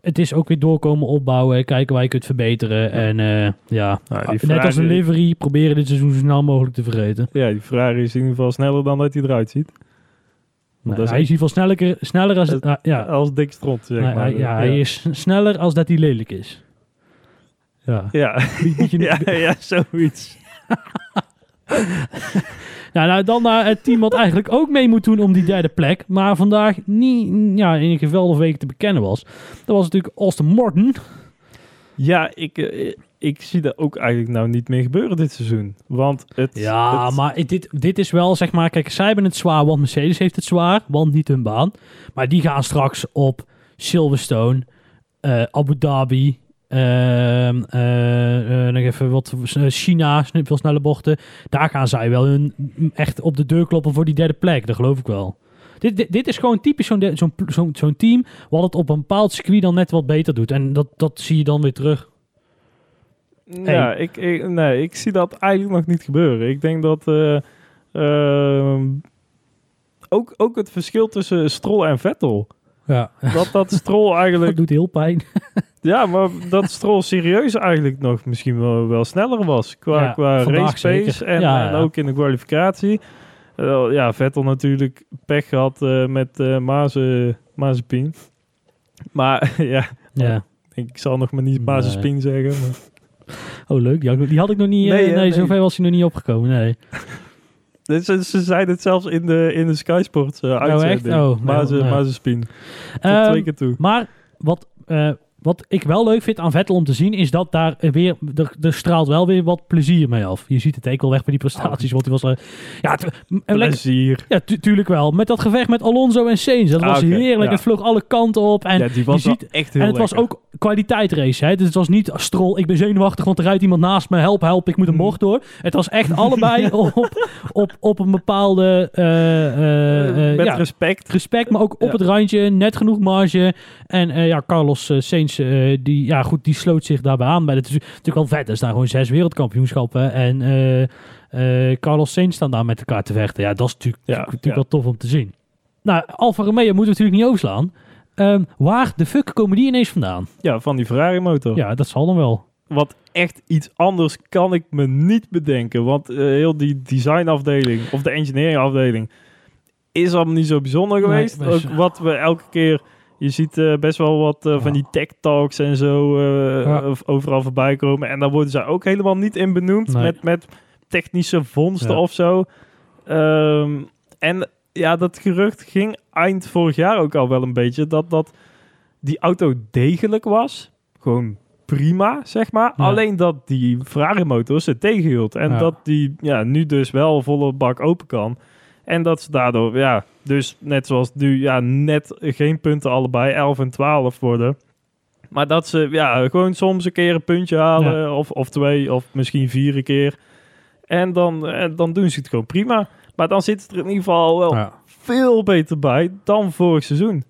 het is ook weer doorkomen opbouwen, kijken waar je kunt verbeteren. En eh, ja, Nou, die net als een livery, proberen dit seizoen zo snel mogelijk te vergeten. Ja, die Ferrari is in ieder geval sneller dan dat hij eruit ziet. Nou, dat is hij is in ieder geval sneller, sneller als... Het- ah, ja, Als dik stront, zeg maar. hij- ja, hij is sneller als dat hij lelijk is. Ja. Ja, Beetje- ja, ja, zoiets. Ja, nou, dan naar het team wat eigenlijk ook mee moet doen om die derde plek. Maar vandaag niet ja, in een geweldige week te bekennen was. Dat was natuurlijk Austin Morton. Ja, ik, eh, ik zie dat ook eigenlijk nou niet meer gebeuren dit seizoen. Want het... Ja, het- maar dit, dit is wel zeg maar... Kijk, zij hebben het zwaar, want Mercedes heeft het zwaar. Want niet hun baan. Maar die gaan straks op Silverstone, eh, Abu Dhabi, Ehm, eh, eh, nog even wat eh, China, veel snelle bochten. Daar gaan zij wel hun, echt op de deur kloppen voor die derde plek. Dat geloof ik wel. Dit, dit, dit is gewoon typisch zo'n zo'n zo'n team wat het op een bepaald circuit dan net wat beter doet. En dat, dat zie je dan weer terug. Ja, ik, ik, nee, ik zie dat eigenlijk nog niet gebeuren. Ik denk dat ehm, ook, ook het verschil tussen Stroll en Vettel. Ja, Dat dat Stroll dat eigenlijk... doet heel pijn. Ja, maar dat Stroll serieus eigenlijk nog misschien wel, wel sneller was. Qua, Ja, qua race pace en, Ja, en ja. ook in de kwalificatie. Eh, ja, Vettel natuurlijk pech gehad eh, met eh Maze, Mazepin. Maar ja, Ja. ik zal nog maar niet Mazepin zeggen. Maar. Oh, leuk. Die had, ik- die had ik nog niet... eh, Nee, Nee, nee. zover was hij nog niet opgekomen. Nee. Ze, ze zeiden het zelfs in de, in de Sky Sports uh, uitzending. echt? Oh, Maze, nou. Mazepin. Tot Ehm, twee keer toe. Maar wat, wat ik wel leuk vind aan Vettel om te zien, is dat daar weer, er, er straalt wel weer wat plezier mee af. Je ziet het ook wel weg bij die prestaties, want hij was... eh, ja, Plezier. ja, tu- tuurlijk wel. Met dat gevecht met Alonso en Sainz, dat Ah, was heerlijk. ja. Het vloog alle kanten op en ja, die was je ziet- echt heel en het was ook kwaliteitsrace. Hè? Dus het was niet strol, ik ben zenuwachtig, want er rijdt iemand naast me. Help, help, ik moet een Mhm. bocht door. Het was echt allebei op, op, op een bepaalde eh, eh, Met ja, respect. respect, maar ook op het randje. Net genoeg marge. En ja, Carlos uh, Sainz, eh, die, ja, goed, die sloot zich daarbij aan. Bij het is natuurlijk wel vet. Er staan gewoon zes wereldkampioenschappen. En eh, eh, Carlos Sainz staan daar met elkaar te vechten. Ja, dat is natuurlijk, Ja, natuurlijk ja. wel tof om te zien. Nou, Alfa Romeo moeten we natuurlijk niet overslaan. Ehm, waar de fuck komen die ineens vandaan? Ja, van die Ferrari motor. Ja, dat zal dan wel. Want echt iets anders kan ik me niet bedenken. Want heel die designafdeling of de engineeringafdeling is allemaal niet zo bijzonder geweest. Ook wat we elke keer... Je ziet eh, best wel wat eh, van die tech talks en zo eh, Ja. overal voorbij komen. En daar worden ze ook helemaal niet in benoemd Nee. met, met technische vondsten Ja. of zo. Ehm, en ja, dat gerucht ging eind vorig jaar ook al wel een beetje. Dat, dat die auto degelijk was. Gewoon prima, zeg maar. Alleen dat die Ferrari motor ze tegenhield. En dat die ja, nu dus wel volle bak open kan. En dat ze daardoor, ja, dus net zoals nu, ja, net geen punten allebei, 11 en 12 worden. Maar dat ze, ja, gewoon soms een keer een puntje halen, of, of twee, of misschien vier een keer. En dan, en dan doen ze het gewoon prima. Maar dan zit het er in ieder geval wel Ja. veel beter bij dan vorig seizoen.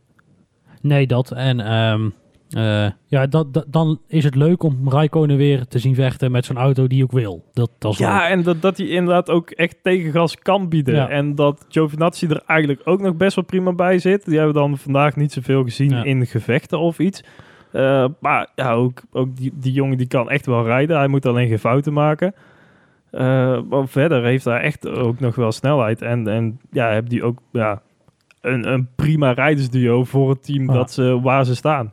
Nee, dat. En ehm, eh, ja, dat, dat- dan is het leuk om Raikkonen weer te zien vechten met zo'n auto die ook wil. Dat, dat is leuk. Ja, en dat, dat hij inderdaad ook echt tegengas kan bieden. Ja. En dat Giovinazzi er eigenlijk ook nog best wel prima bij zit. Die hebben we dan vandaag niet zoveel gezien Ja. in gevechten of iets. Eh, maar ja, ook, ook die, die jongen die kan echt wel rijden. Hij moet alleen geen fouten maken. Eh, maar verder heeft hij echt ook nog wel snelheid. En, en ja, heb die ook ja, een, een prima rijdersduo voor het team dat ze, waar ze staan.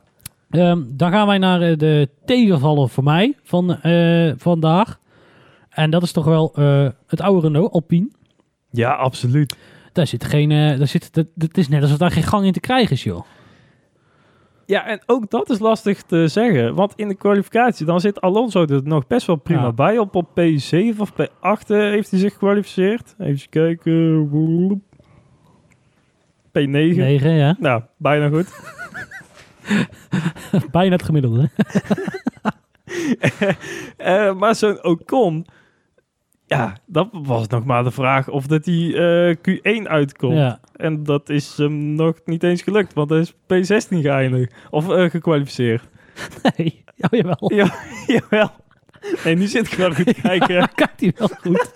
Ehm, dan gaan wij naar eh, de tegenvaller voor mij van eh, vandaag. En dat is toch wel eh, het oude Renault, Alpine. Ja, absoluut. Daar zit geen... daar zit, dat, het is net alsof daar geen gang in te krijgen is, joh. Ja, en ook dat is lastig te zeggen. Want in de kwalificatie, dan zit Alonso er nog best wel prima Ja. bij. Op, op P7 of P8 eh, heeft hij zich gekwalificeerd. Even kijken. P9. 9, ja. Nou, bijna goed. Bijna het gemiddelde. Eh, maar zo'n Ocon... Ja, dat was nog maar de vraag of dat hij eh, Q1 uitkomt. Ja. En dat is hem nog niet eens gelukt, want hij is P16 geëindigd. Of eh, gekwalificeerd. Nee, oh, jawel. Ja, jawel. Nee, nu zit ik wel goed te kijken. Kijkt hij wel goed.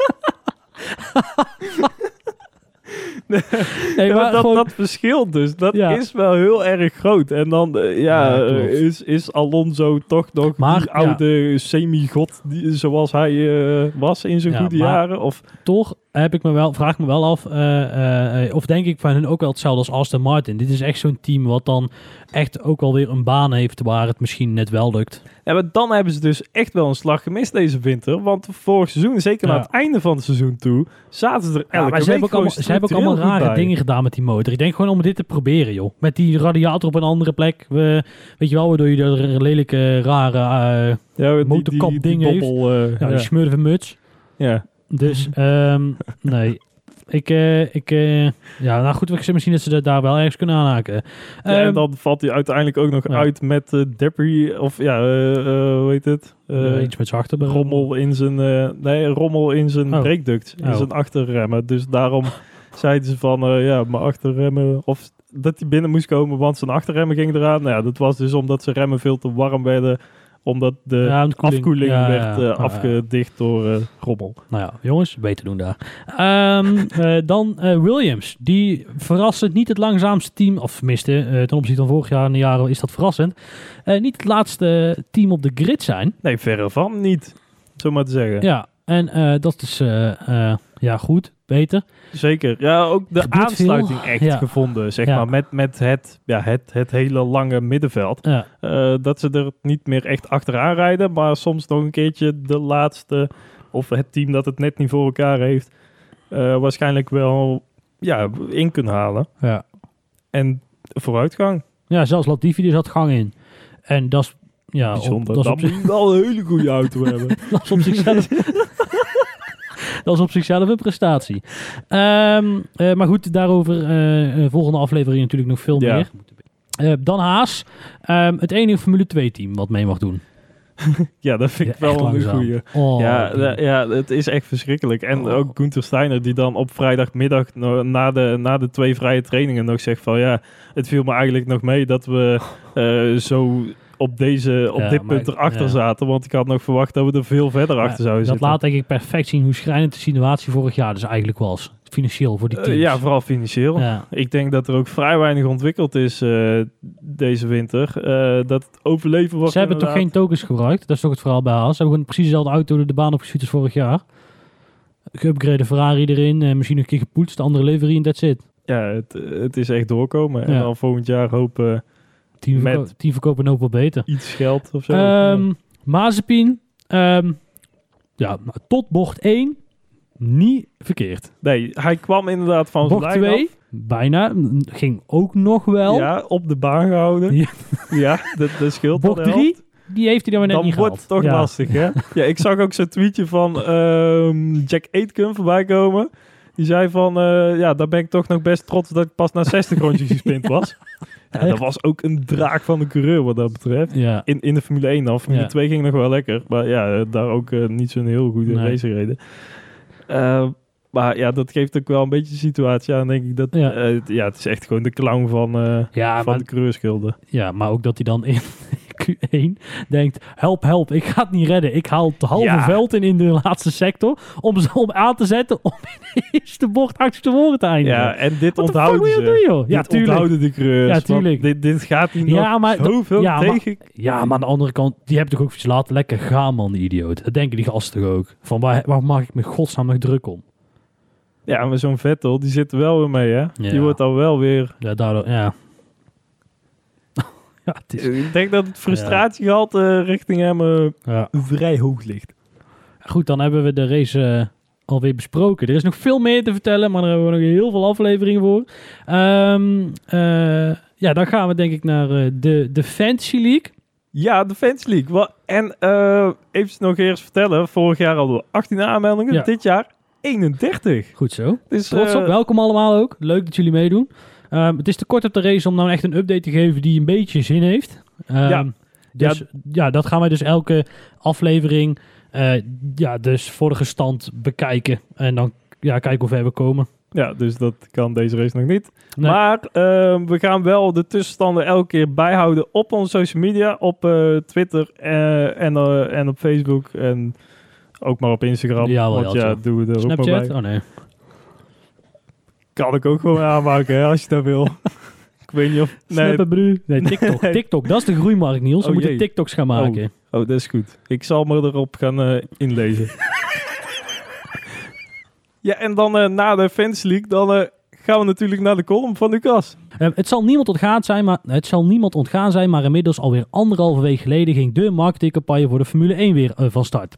nee, Ja, maar dat, gewoon- dat verschil dus, dat Ja. is wel heel erg groot. En dan eh, ja, eh, is, is Alonso toch nog Maar, die oude semi-god die, zoals hij eh, was in zijn goede maar- jaren? Of, toch heb ik me wel, vraag ik me wel af, eh, eh, eh, of denk ik van hun ook wel hetzelfde als Aston Martin. Dit is echt zo'n team wat dan echt ook wel weer een baan heeft waar het misschien net wel lukt. ja, maar dan hebben ze dus echt wel een slag gemist deze winter. Want vorig seizoen, zeker Ja. naar het einde van het seizoen toe, zaten ze er elke Ja, maar ze hebben, ook allemaal, ze hebben ook allemaal rare bij. dingen gedaan met die motor. Ik denk gewoon om dit te proberen, joh. Met die radiator op een andere plek. We, weet je wel, waardoor je er lelijke, rare, eh ja, die- motorkap die- die ding heeft. eh, ja, ja. muts. Ja. Dus, ehm, nee. ik, eh, ik eh, ja, nou goed, ik zeg misschien dat ze dat daar wel ergens kunnen aanhaken. Ja, en Ehm, dan valt hij uiteindelijk ook nog ja. uit met eh debris, of ja, hoe heet het? Iets met zijn achterbeen. rommel in zijn, nee, rommel in zijn Oh. breekduct, in Oh. zijn achterremmen. Dus daarom zeiden ze van, ja, mijn achterremmen, of dat hij binnen moest komen, want zijn achterremmen gingen eraan. Nou ja, dat was dus omdat zijn remmen veel te warm werden, omdat de Ja, afkoeling Ja, werd eh, ja. afgedicht door eh, rommel. Nou ja, jongens, beter doen daar. Ehm, eh, dan Williams. Die verrassend niet het langzaamste team, of tenminste, ten opzichte van vorig jaar en de jaren is dat verrassend. niet het laatste team op de grid zijn. Nee, verre van niet, zo maar te zeggen. Ja, en eh, dat is eh, eh, ja goed, beter. Zeker. Ja, ook de Gebeurt aansluiting veel. echt Ja. gevonden, zeg Ja. maar, met, met het, ja, het, het hele lange middenveld. Ja, dat ze er niet meer echt achteraan rijden, maar soms nog een keertje de laatste, of het team dat het net niet voor elkaar heeft, waarschijnlijk wel ja, in kunnen halen. ja. En vooruitgang. ja, zelfs Latifi die zat gang in. En dat is ja, op, Bijzonder. dat op, zich- je wel een hele goede auto hebben. dat is op zichzelf. dat is op zichzelf een prestatie. Ehm, eh, maar goed, daarover eh, eh, volgende aflevering natuurlijk nog veel Ja. meer. Dan Haas, Ehm, het enige Formule 2 team wat mee mag doen. Ja, dat vind ik Ja, wel een goede. Oh, ja, ja, het is echt verschrikkelijk. En Oh. ook Gunther Steiner die dan op vrijdagmiddag na de, na de twee vrije trainingen nog zegt van ja, het viel me eigenlijk nog mee dat we zo op, deze, op Ja, dit punt ik- erachter ja. zaten. Want ik had nog verwacht dat we er veel verder Maar achter zouden dat zitten. laat denk ik perfect zien hoe schrijnend de situatie vorig jaar dus eigenlijk was. Financieel voor die Eh, teams. ja, vooral financieel. ja. Ik denk dat er ook vrij weinig ontwikkeld is eh, deze winter. Eh, dat het overleven was Ze hebben toch geen tokens gebruikt? Dat is toch het verhaal bij Haas? Ze hebben gewoon precies dezelfde auto de baan opgeschiet als vorig jaar. Geupgrade Ferrari erin, en misschien nog een keer gepoetst, de andere leverie en that's it. Ja, het, het is echt doorkomen. En dan volgend jaar hopen Team, Met- verko- team verkopen ook wel beter. iets geld of zo. Ehm Mazepin, ehm, ja, nou, tot bocht 1 niet verkeerd. Nee, hij kwam inderdaad van Bocht lijn 2, bijna, ging ook nog wel. Ja, op de baan gehouden. Ja. Ja, dat, dat scheelt bocht de 3, helft. die heeft hij dan weer net Dan niet wordt het toch Ja. lastig, hè? Ja, ik zag ook zo'n tweetje van ehm, Jack Aitken voorbij komen. Die zei van, eh, ja, daar ben ik toch nog best trots dat ik pas na 60 rondjes gespind was. Ja, dat was ook een draak van de coureur wat dat betreft. Ja, In, in de Formule 1 dan. Formule Ja. 2 ging nog wel lekker. Maar ja, eh, daar ook eh, niet zo'n heel goede Nee. race gereden. Maar ja, dat geeft ook wel een beetje de situatie aan, denk ik. Dat, Ja. ja. ja, het is echt gewoon de clown van, ja, van maar, de coureurschilden. ja, maar ook dat hij dan in Q1 denkt, help, help, ik ga het niet redden. Ik haal het halve Ja. veld in in de laatste sector om ze om aan te zetten om ineens de bocht achter te voren te eindigen. Ja, en dit Wat onthouden ze. doen, joh? Ja, dit tuurlijk. onthouden de coureurs. Ja, tuurlijk. Dit, dit gaat hier Ja, maar zoveel ja, maar- tegen. Ja, maar aan de andere kant, die hebben toch ook iets laten lekker gaan, man, die idioot. Dat denken die gasten ook. Van waar, waar maak ik me godsnaam nog druk om? Ja, maar zo'n Vettel, die zit er wel weer mee, hè? Ja. Die wordt al wel weer... Ja, daardoor, ja. Ja, het is, Ik denk dat het frustratiegehalte richting hem eh, ja. vrij hoog ligt. Goed, dan hebben we de race eh, alweer besproken. Er is nog veel meer te vertellen, maar daar hebben we nog heel veel afleveringen voor. Ehm, eh, ja, dan gaan we denk ik naar eh, de, de Fantasy League. Ja, de Fans League. En eh even nog eerst vertellen. Vorig jaar hadden we 18 aanmeldingen. Ja. Dit jaar 31. Goed zo. Dus, Trots op, welkom allemaal ook. Leuk dat jullie meedoen. Ehm, het is te kort op de race om nou echt een update te geven die een beetje zin heeft. Ehm, Ja. Dus ja. dat gaan wij dus elke aflevering eh, ja, dus vorige stand bekijken. En dan ja, kijken hoe ver we komen. Ja, dus dat kan deze race nog niet. Nee. Maar eh, we gaan wel de tussenstanden elke keer bijhouden op onze social media. Op eh, Twitter eh, en, en op Facebook. En ook maar op Instagram. Ja, wel, want ja, ja, doen we er ook maar Snapchat? bij. Oh nee. Kan ik ook gewoon aanmaken hè, als je dat wil. ik weet niet of... Nee. Nee, TikTok. Nee. TikTok, dat is de groeimarkt, Niels. We Oh, moeten jee. TikToks gaan maken. Oh, dat is goed. Ik zal me erop gaan eh, inlezen. ja, en dan eh, na de Fans League, dan eh, gaan we natuurlijk naar de column van Lucas. Eh, het zal niemand ontgaan zijn, maar het zal niemand ontgaan zijn, maar inmiddels alweer anderhalve week geleden ging de marketingcampagne voor de Formule 1 weer van start.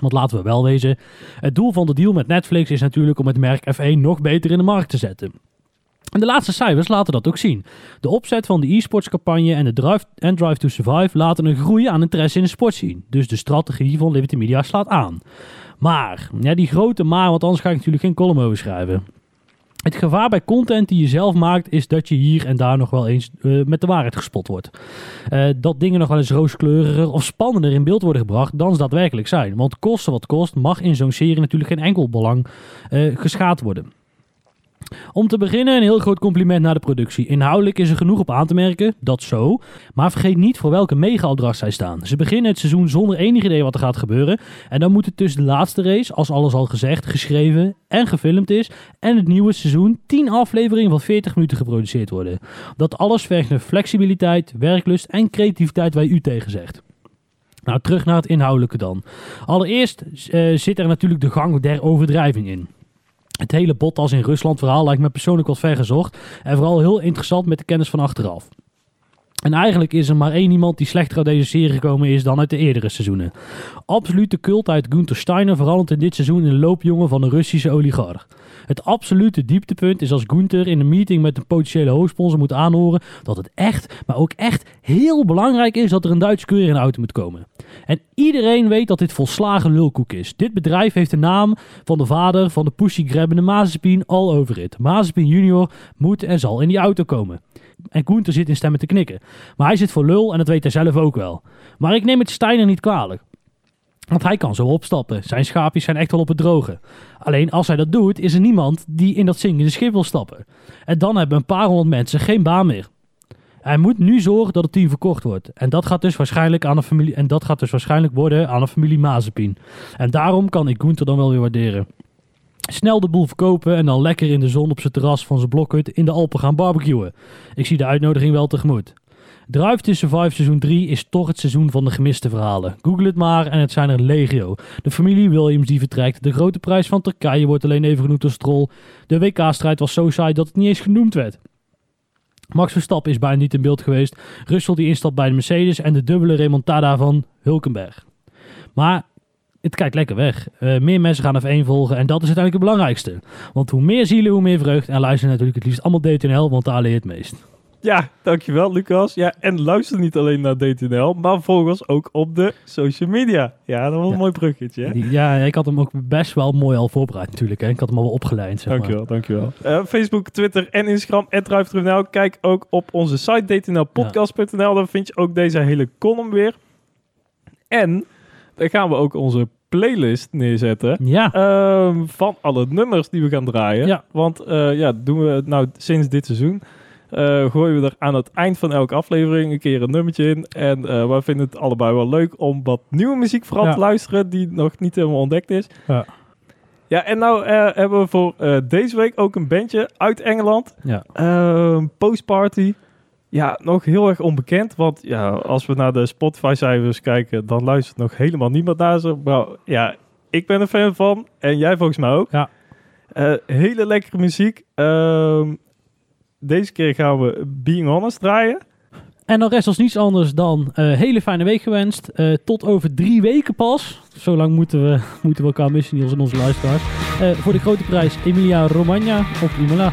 Want laten we wel wezen, het doel van de deal met Netflix is natuurlijk om het merk F1 nog beter in de markt te zetten. En de laatste cijfers laten dat ook zien. De opzet van de e-sports campagne en de drive, en drive to Survive laten een groei aan interesse in de sport zien. Dus de strategie van Liberty Media slaat aan. Maar, ja, die grote maar, want anders ga ik natuurlijk geen column over schrijven. Het gevaar bij content die je zelf maakt, is dat je hier en daar nog wel eens uh, met de waarheid gespot wordt. Uh, dat dingen nog wel eens rooskleuriger of spannender in beeld worden gebracht dan ze daadwerkelijk zijn. Want kosten wat kost, mag in zo'n serie natuurlijk geen enkel belang uh, geschaad worden. Om te beginnen een heel groot compliment naar de productie. Inhoudelijk is er genoeg op aan te merken, dat zo. Maar vergeet niet voor welke mega-opdracht zij staan. Ze beginnen het seizoen zonder enig idee wat er gaat gebeuren. En dan moet het tussen de laatste race, als alles al gezegd, geschreven en gefilmd is. En het nieuwe seizoen 10 afleveringen van 40 minuten geproduceerd worden. Dat alles vergt naar flexibiliteit, werklust en creativiteit waar u tegen zegt. Nou, terug naar het inhoudelijke dan. Allereerst uh, zit er natuurlijk de gang der overdrijving in. Het hele Bottas in Rusland verhaal lijkt me persoonlijk wat ver gezocht. En vooral heel interessant met de kennis van achteraf. En eigenlijk is er maar één iemand die slechter uit deze serie gekomen is dan uit de eerdere seizoenen. Absolute cult uit Gunther Steiner verandert in dit seizoen in de loopjongen van een Russische oligarch. Het absolute dieptepunt is als Gunther in een meeting met een potentiële hoofdsponsor moet aanhoren dat het echt, maar ook echt heel belangrijk is dat er een Duitse keur in de auto moet komen. En iedereen weet dat dit volslagen lulkoek is. Dit bedrijf heeft de naam van de vader van de pussygrabbende Mazepin all over it. Mazepin junior moet en zal in die auto komen. En Gunther zit in stemmen te knikken. Maar hij zit voor lul en dat weet hij zelf ook wel. Maar ik neem het Steiner niet kwalijk. Want hij kan zo opstappen. Zijn schaapjes zijn echt wel op het droge. Alleen als hij dat doet, is er niemand die in dat zingende schip wil stappen. En dan hebben een paar honderd mensen geen baan meer. Hij moet nu zorgen dat het team verkocht wordt. En dat gaat dus waarschijnlijk, aan een familie, en dat gaat dus waarschijnlijk worden aan een familie Mazepin. En daarom kan ik Gunther dan wel weer waarderen. Snel de boel verkopen en dan lekker in de zon op zijn terras van zijn blokhut in de Alpen gaan barbecuen. Ik zie de uitnodiging wel tegemoet. Drive to Survive seizoen 3 is toch het seizoen van de gemiste verhalen. Google het maar en het zijn er legio. De familie Williams die vertrekt. De grote prijs van Turkije wordt alleen even genoemd als Stroll. De WK-strijd was zo saai dat het niet eens genoemd werd. Max Verstappen is bijna niet in beeld geweest. Russell die instapt bij de Mercedes en de dubbele remontada van Hulkenberg. Maar het kijkt lekker weg. Uh, meer mensen gaan F1 volgen en dat is uiteindelijk het belangrijkste. Want hoe meer zielen, hoe meer vreugd. En luister natuurlijk het liefst allemaal DTNL, want daar leer je het meest. Ja, dankjewel Lucas. Ja, en luister niet alleen naar DTNL, maar volg ons ook op de social media. Ja, dat was een mooi bruggetje. Hè? Ja, ik had hem ook best wel mooi al voorbereid natuurlijk. Hè? Ik had hem al wel opgeleid. Zeg dankjewel, maar. dankjewel. Uh, Facebook, Twitter en Instagram, @drive.nl. Kijk ook op onze site dtnlpodcast.nl. Daar vind je ook deze hele column weer. En dan gaan we ook onze playlist neerzetten. Ja. Uh, van alle nummers die we gaan draaien. Ja. Want uh, ja, doen we het nou sinds dit seizoen. Uh, gooien we er aan het eind van elke aflevering een keer een nummertje in. En uh, we vinden het allebei wel leuk om wat nieuwe muziek vooral te luisteren die nog niet helemaal ontdekt is. Ja. Ja, en nou uh, hebben we voor deze week ook een bandje uit Engeland. Ja. Ehm, Postparty. Ja, nog heel erg onbekend. Want ja, als we naar de Spotify-cijfers kijken, dan luistert nog helemaal niemand naar ze. Maar ja, ik ben een fan van. En jij volgens mij ook. Ja. hele lekkere muziek. Ehm, deze keer gaan we Being Honest draaien. En dan rest ons niets anders dan uh, hele fijne week gewenst. Uh, tot over drie weken pas. Zo lang moeten we, moeten we elkaar missen, Niels en onze luisteraars. Voor de grote prijs Emilia Romagna op Imola.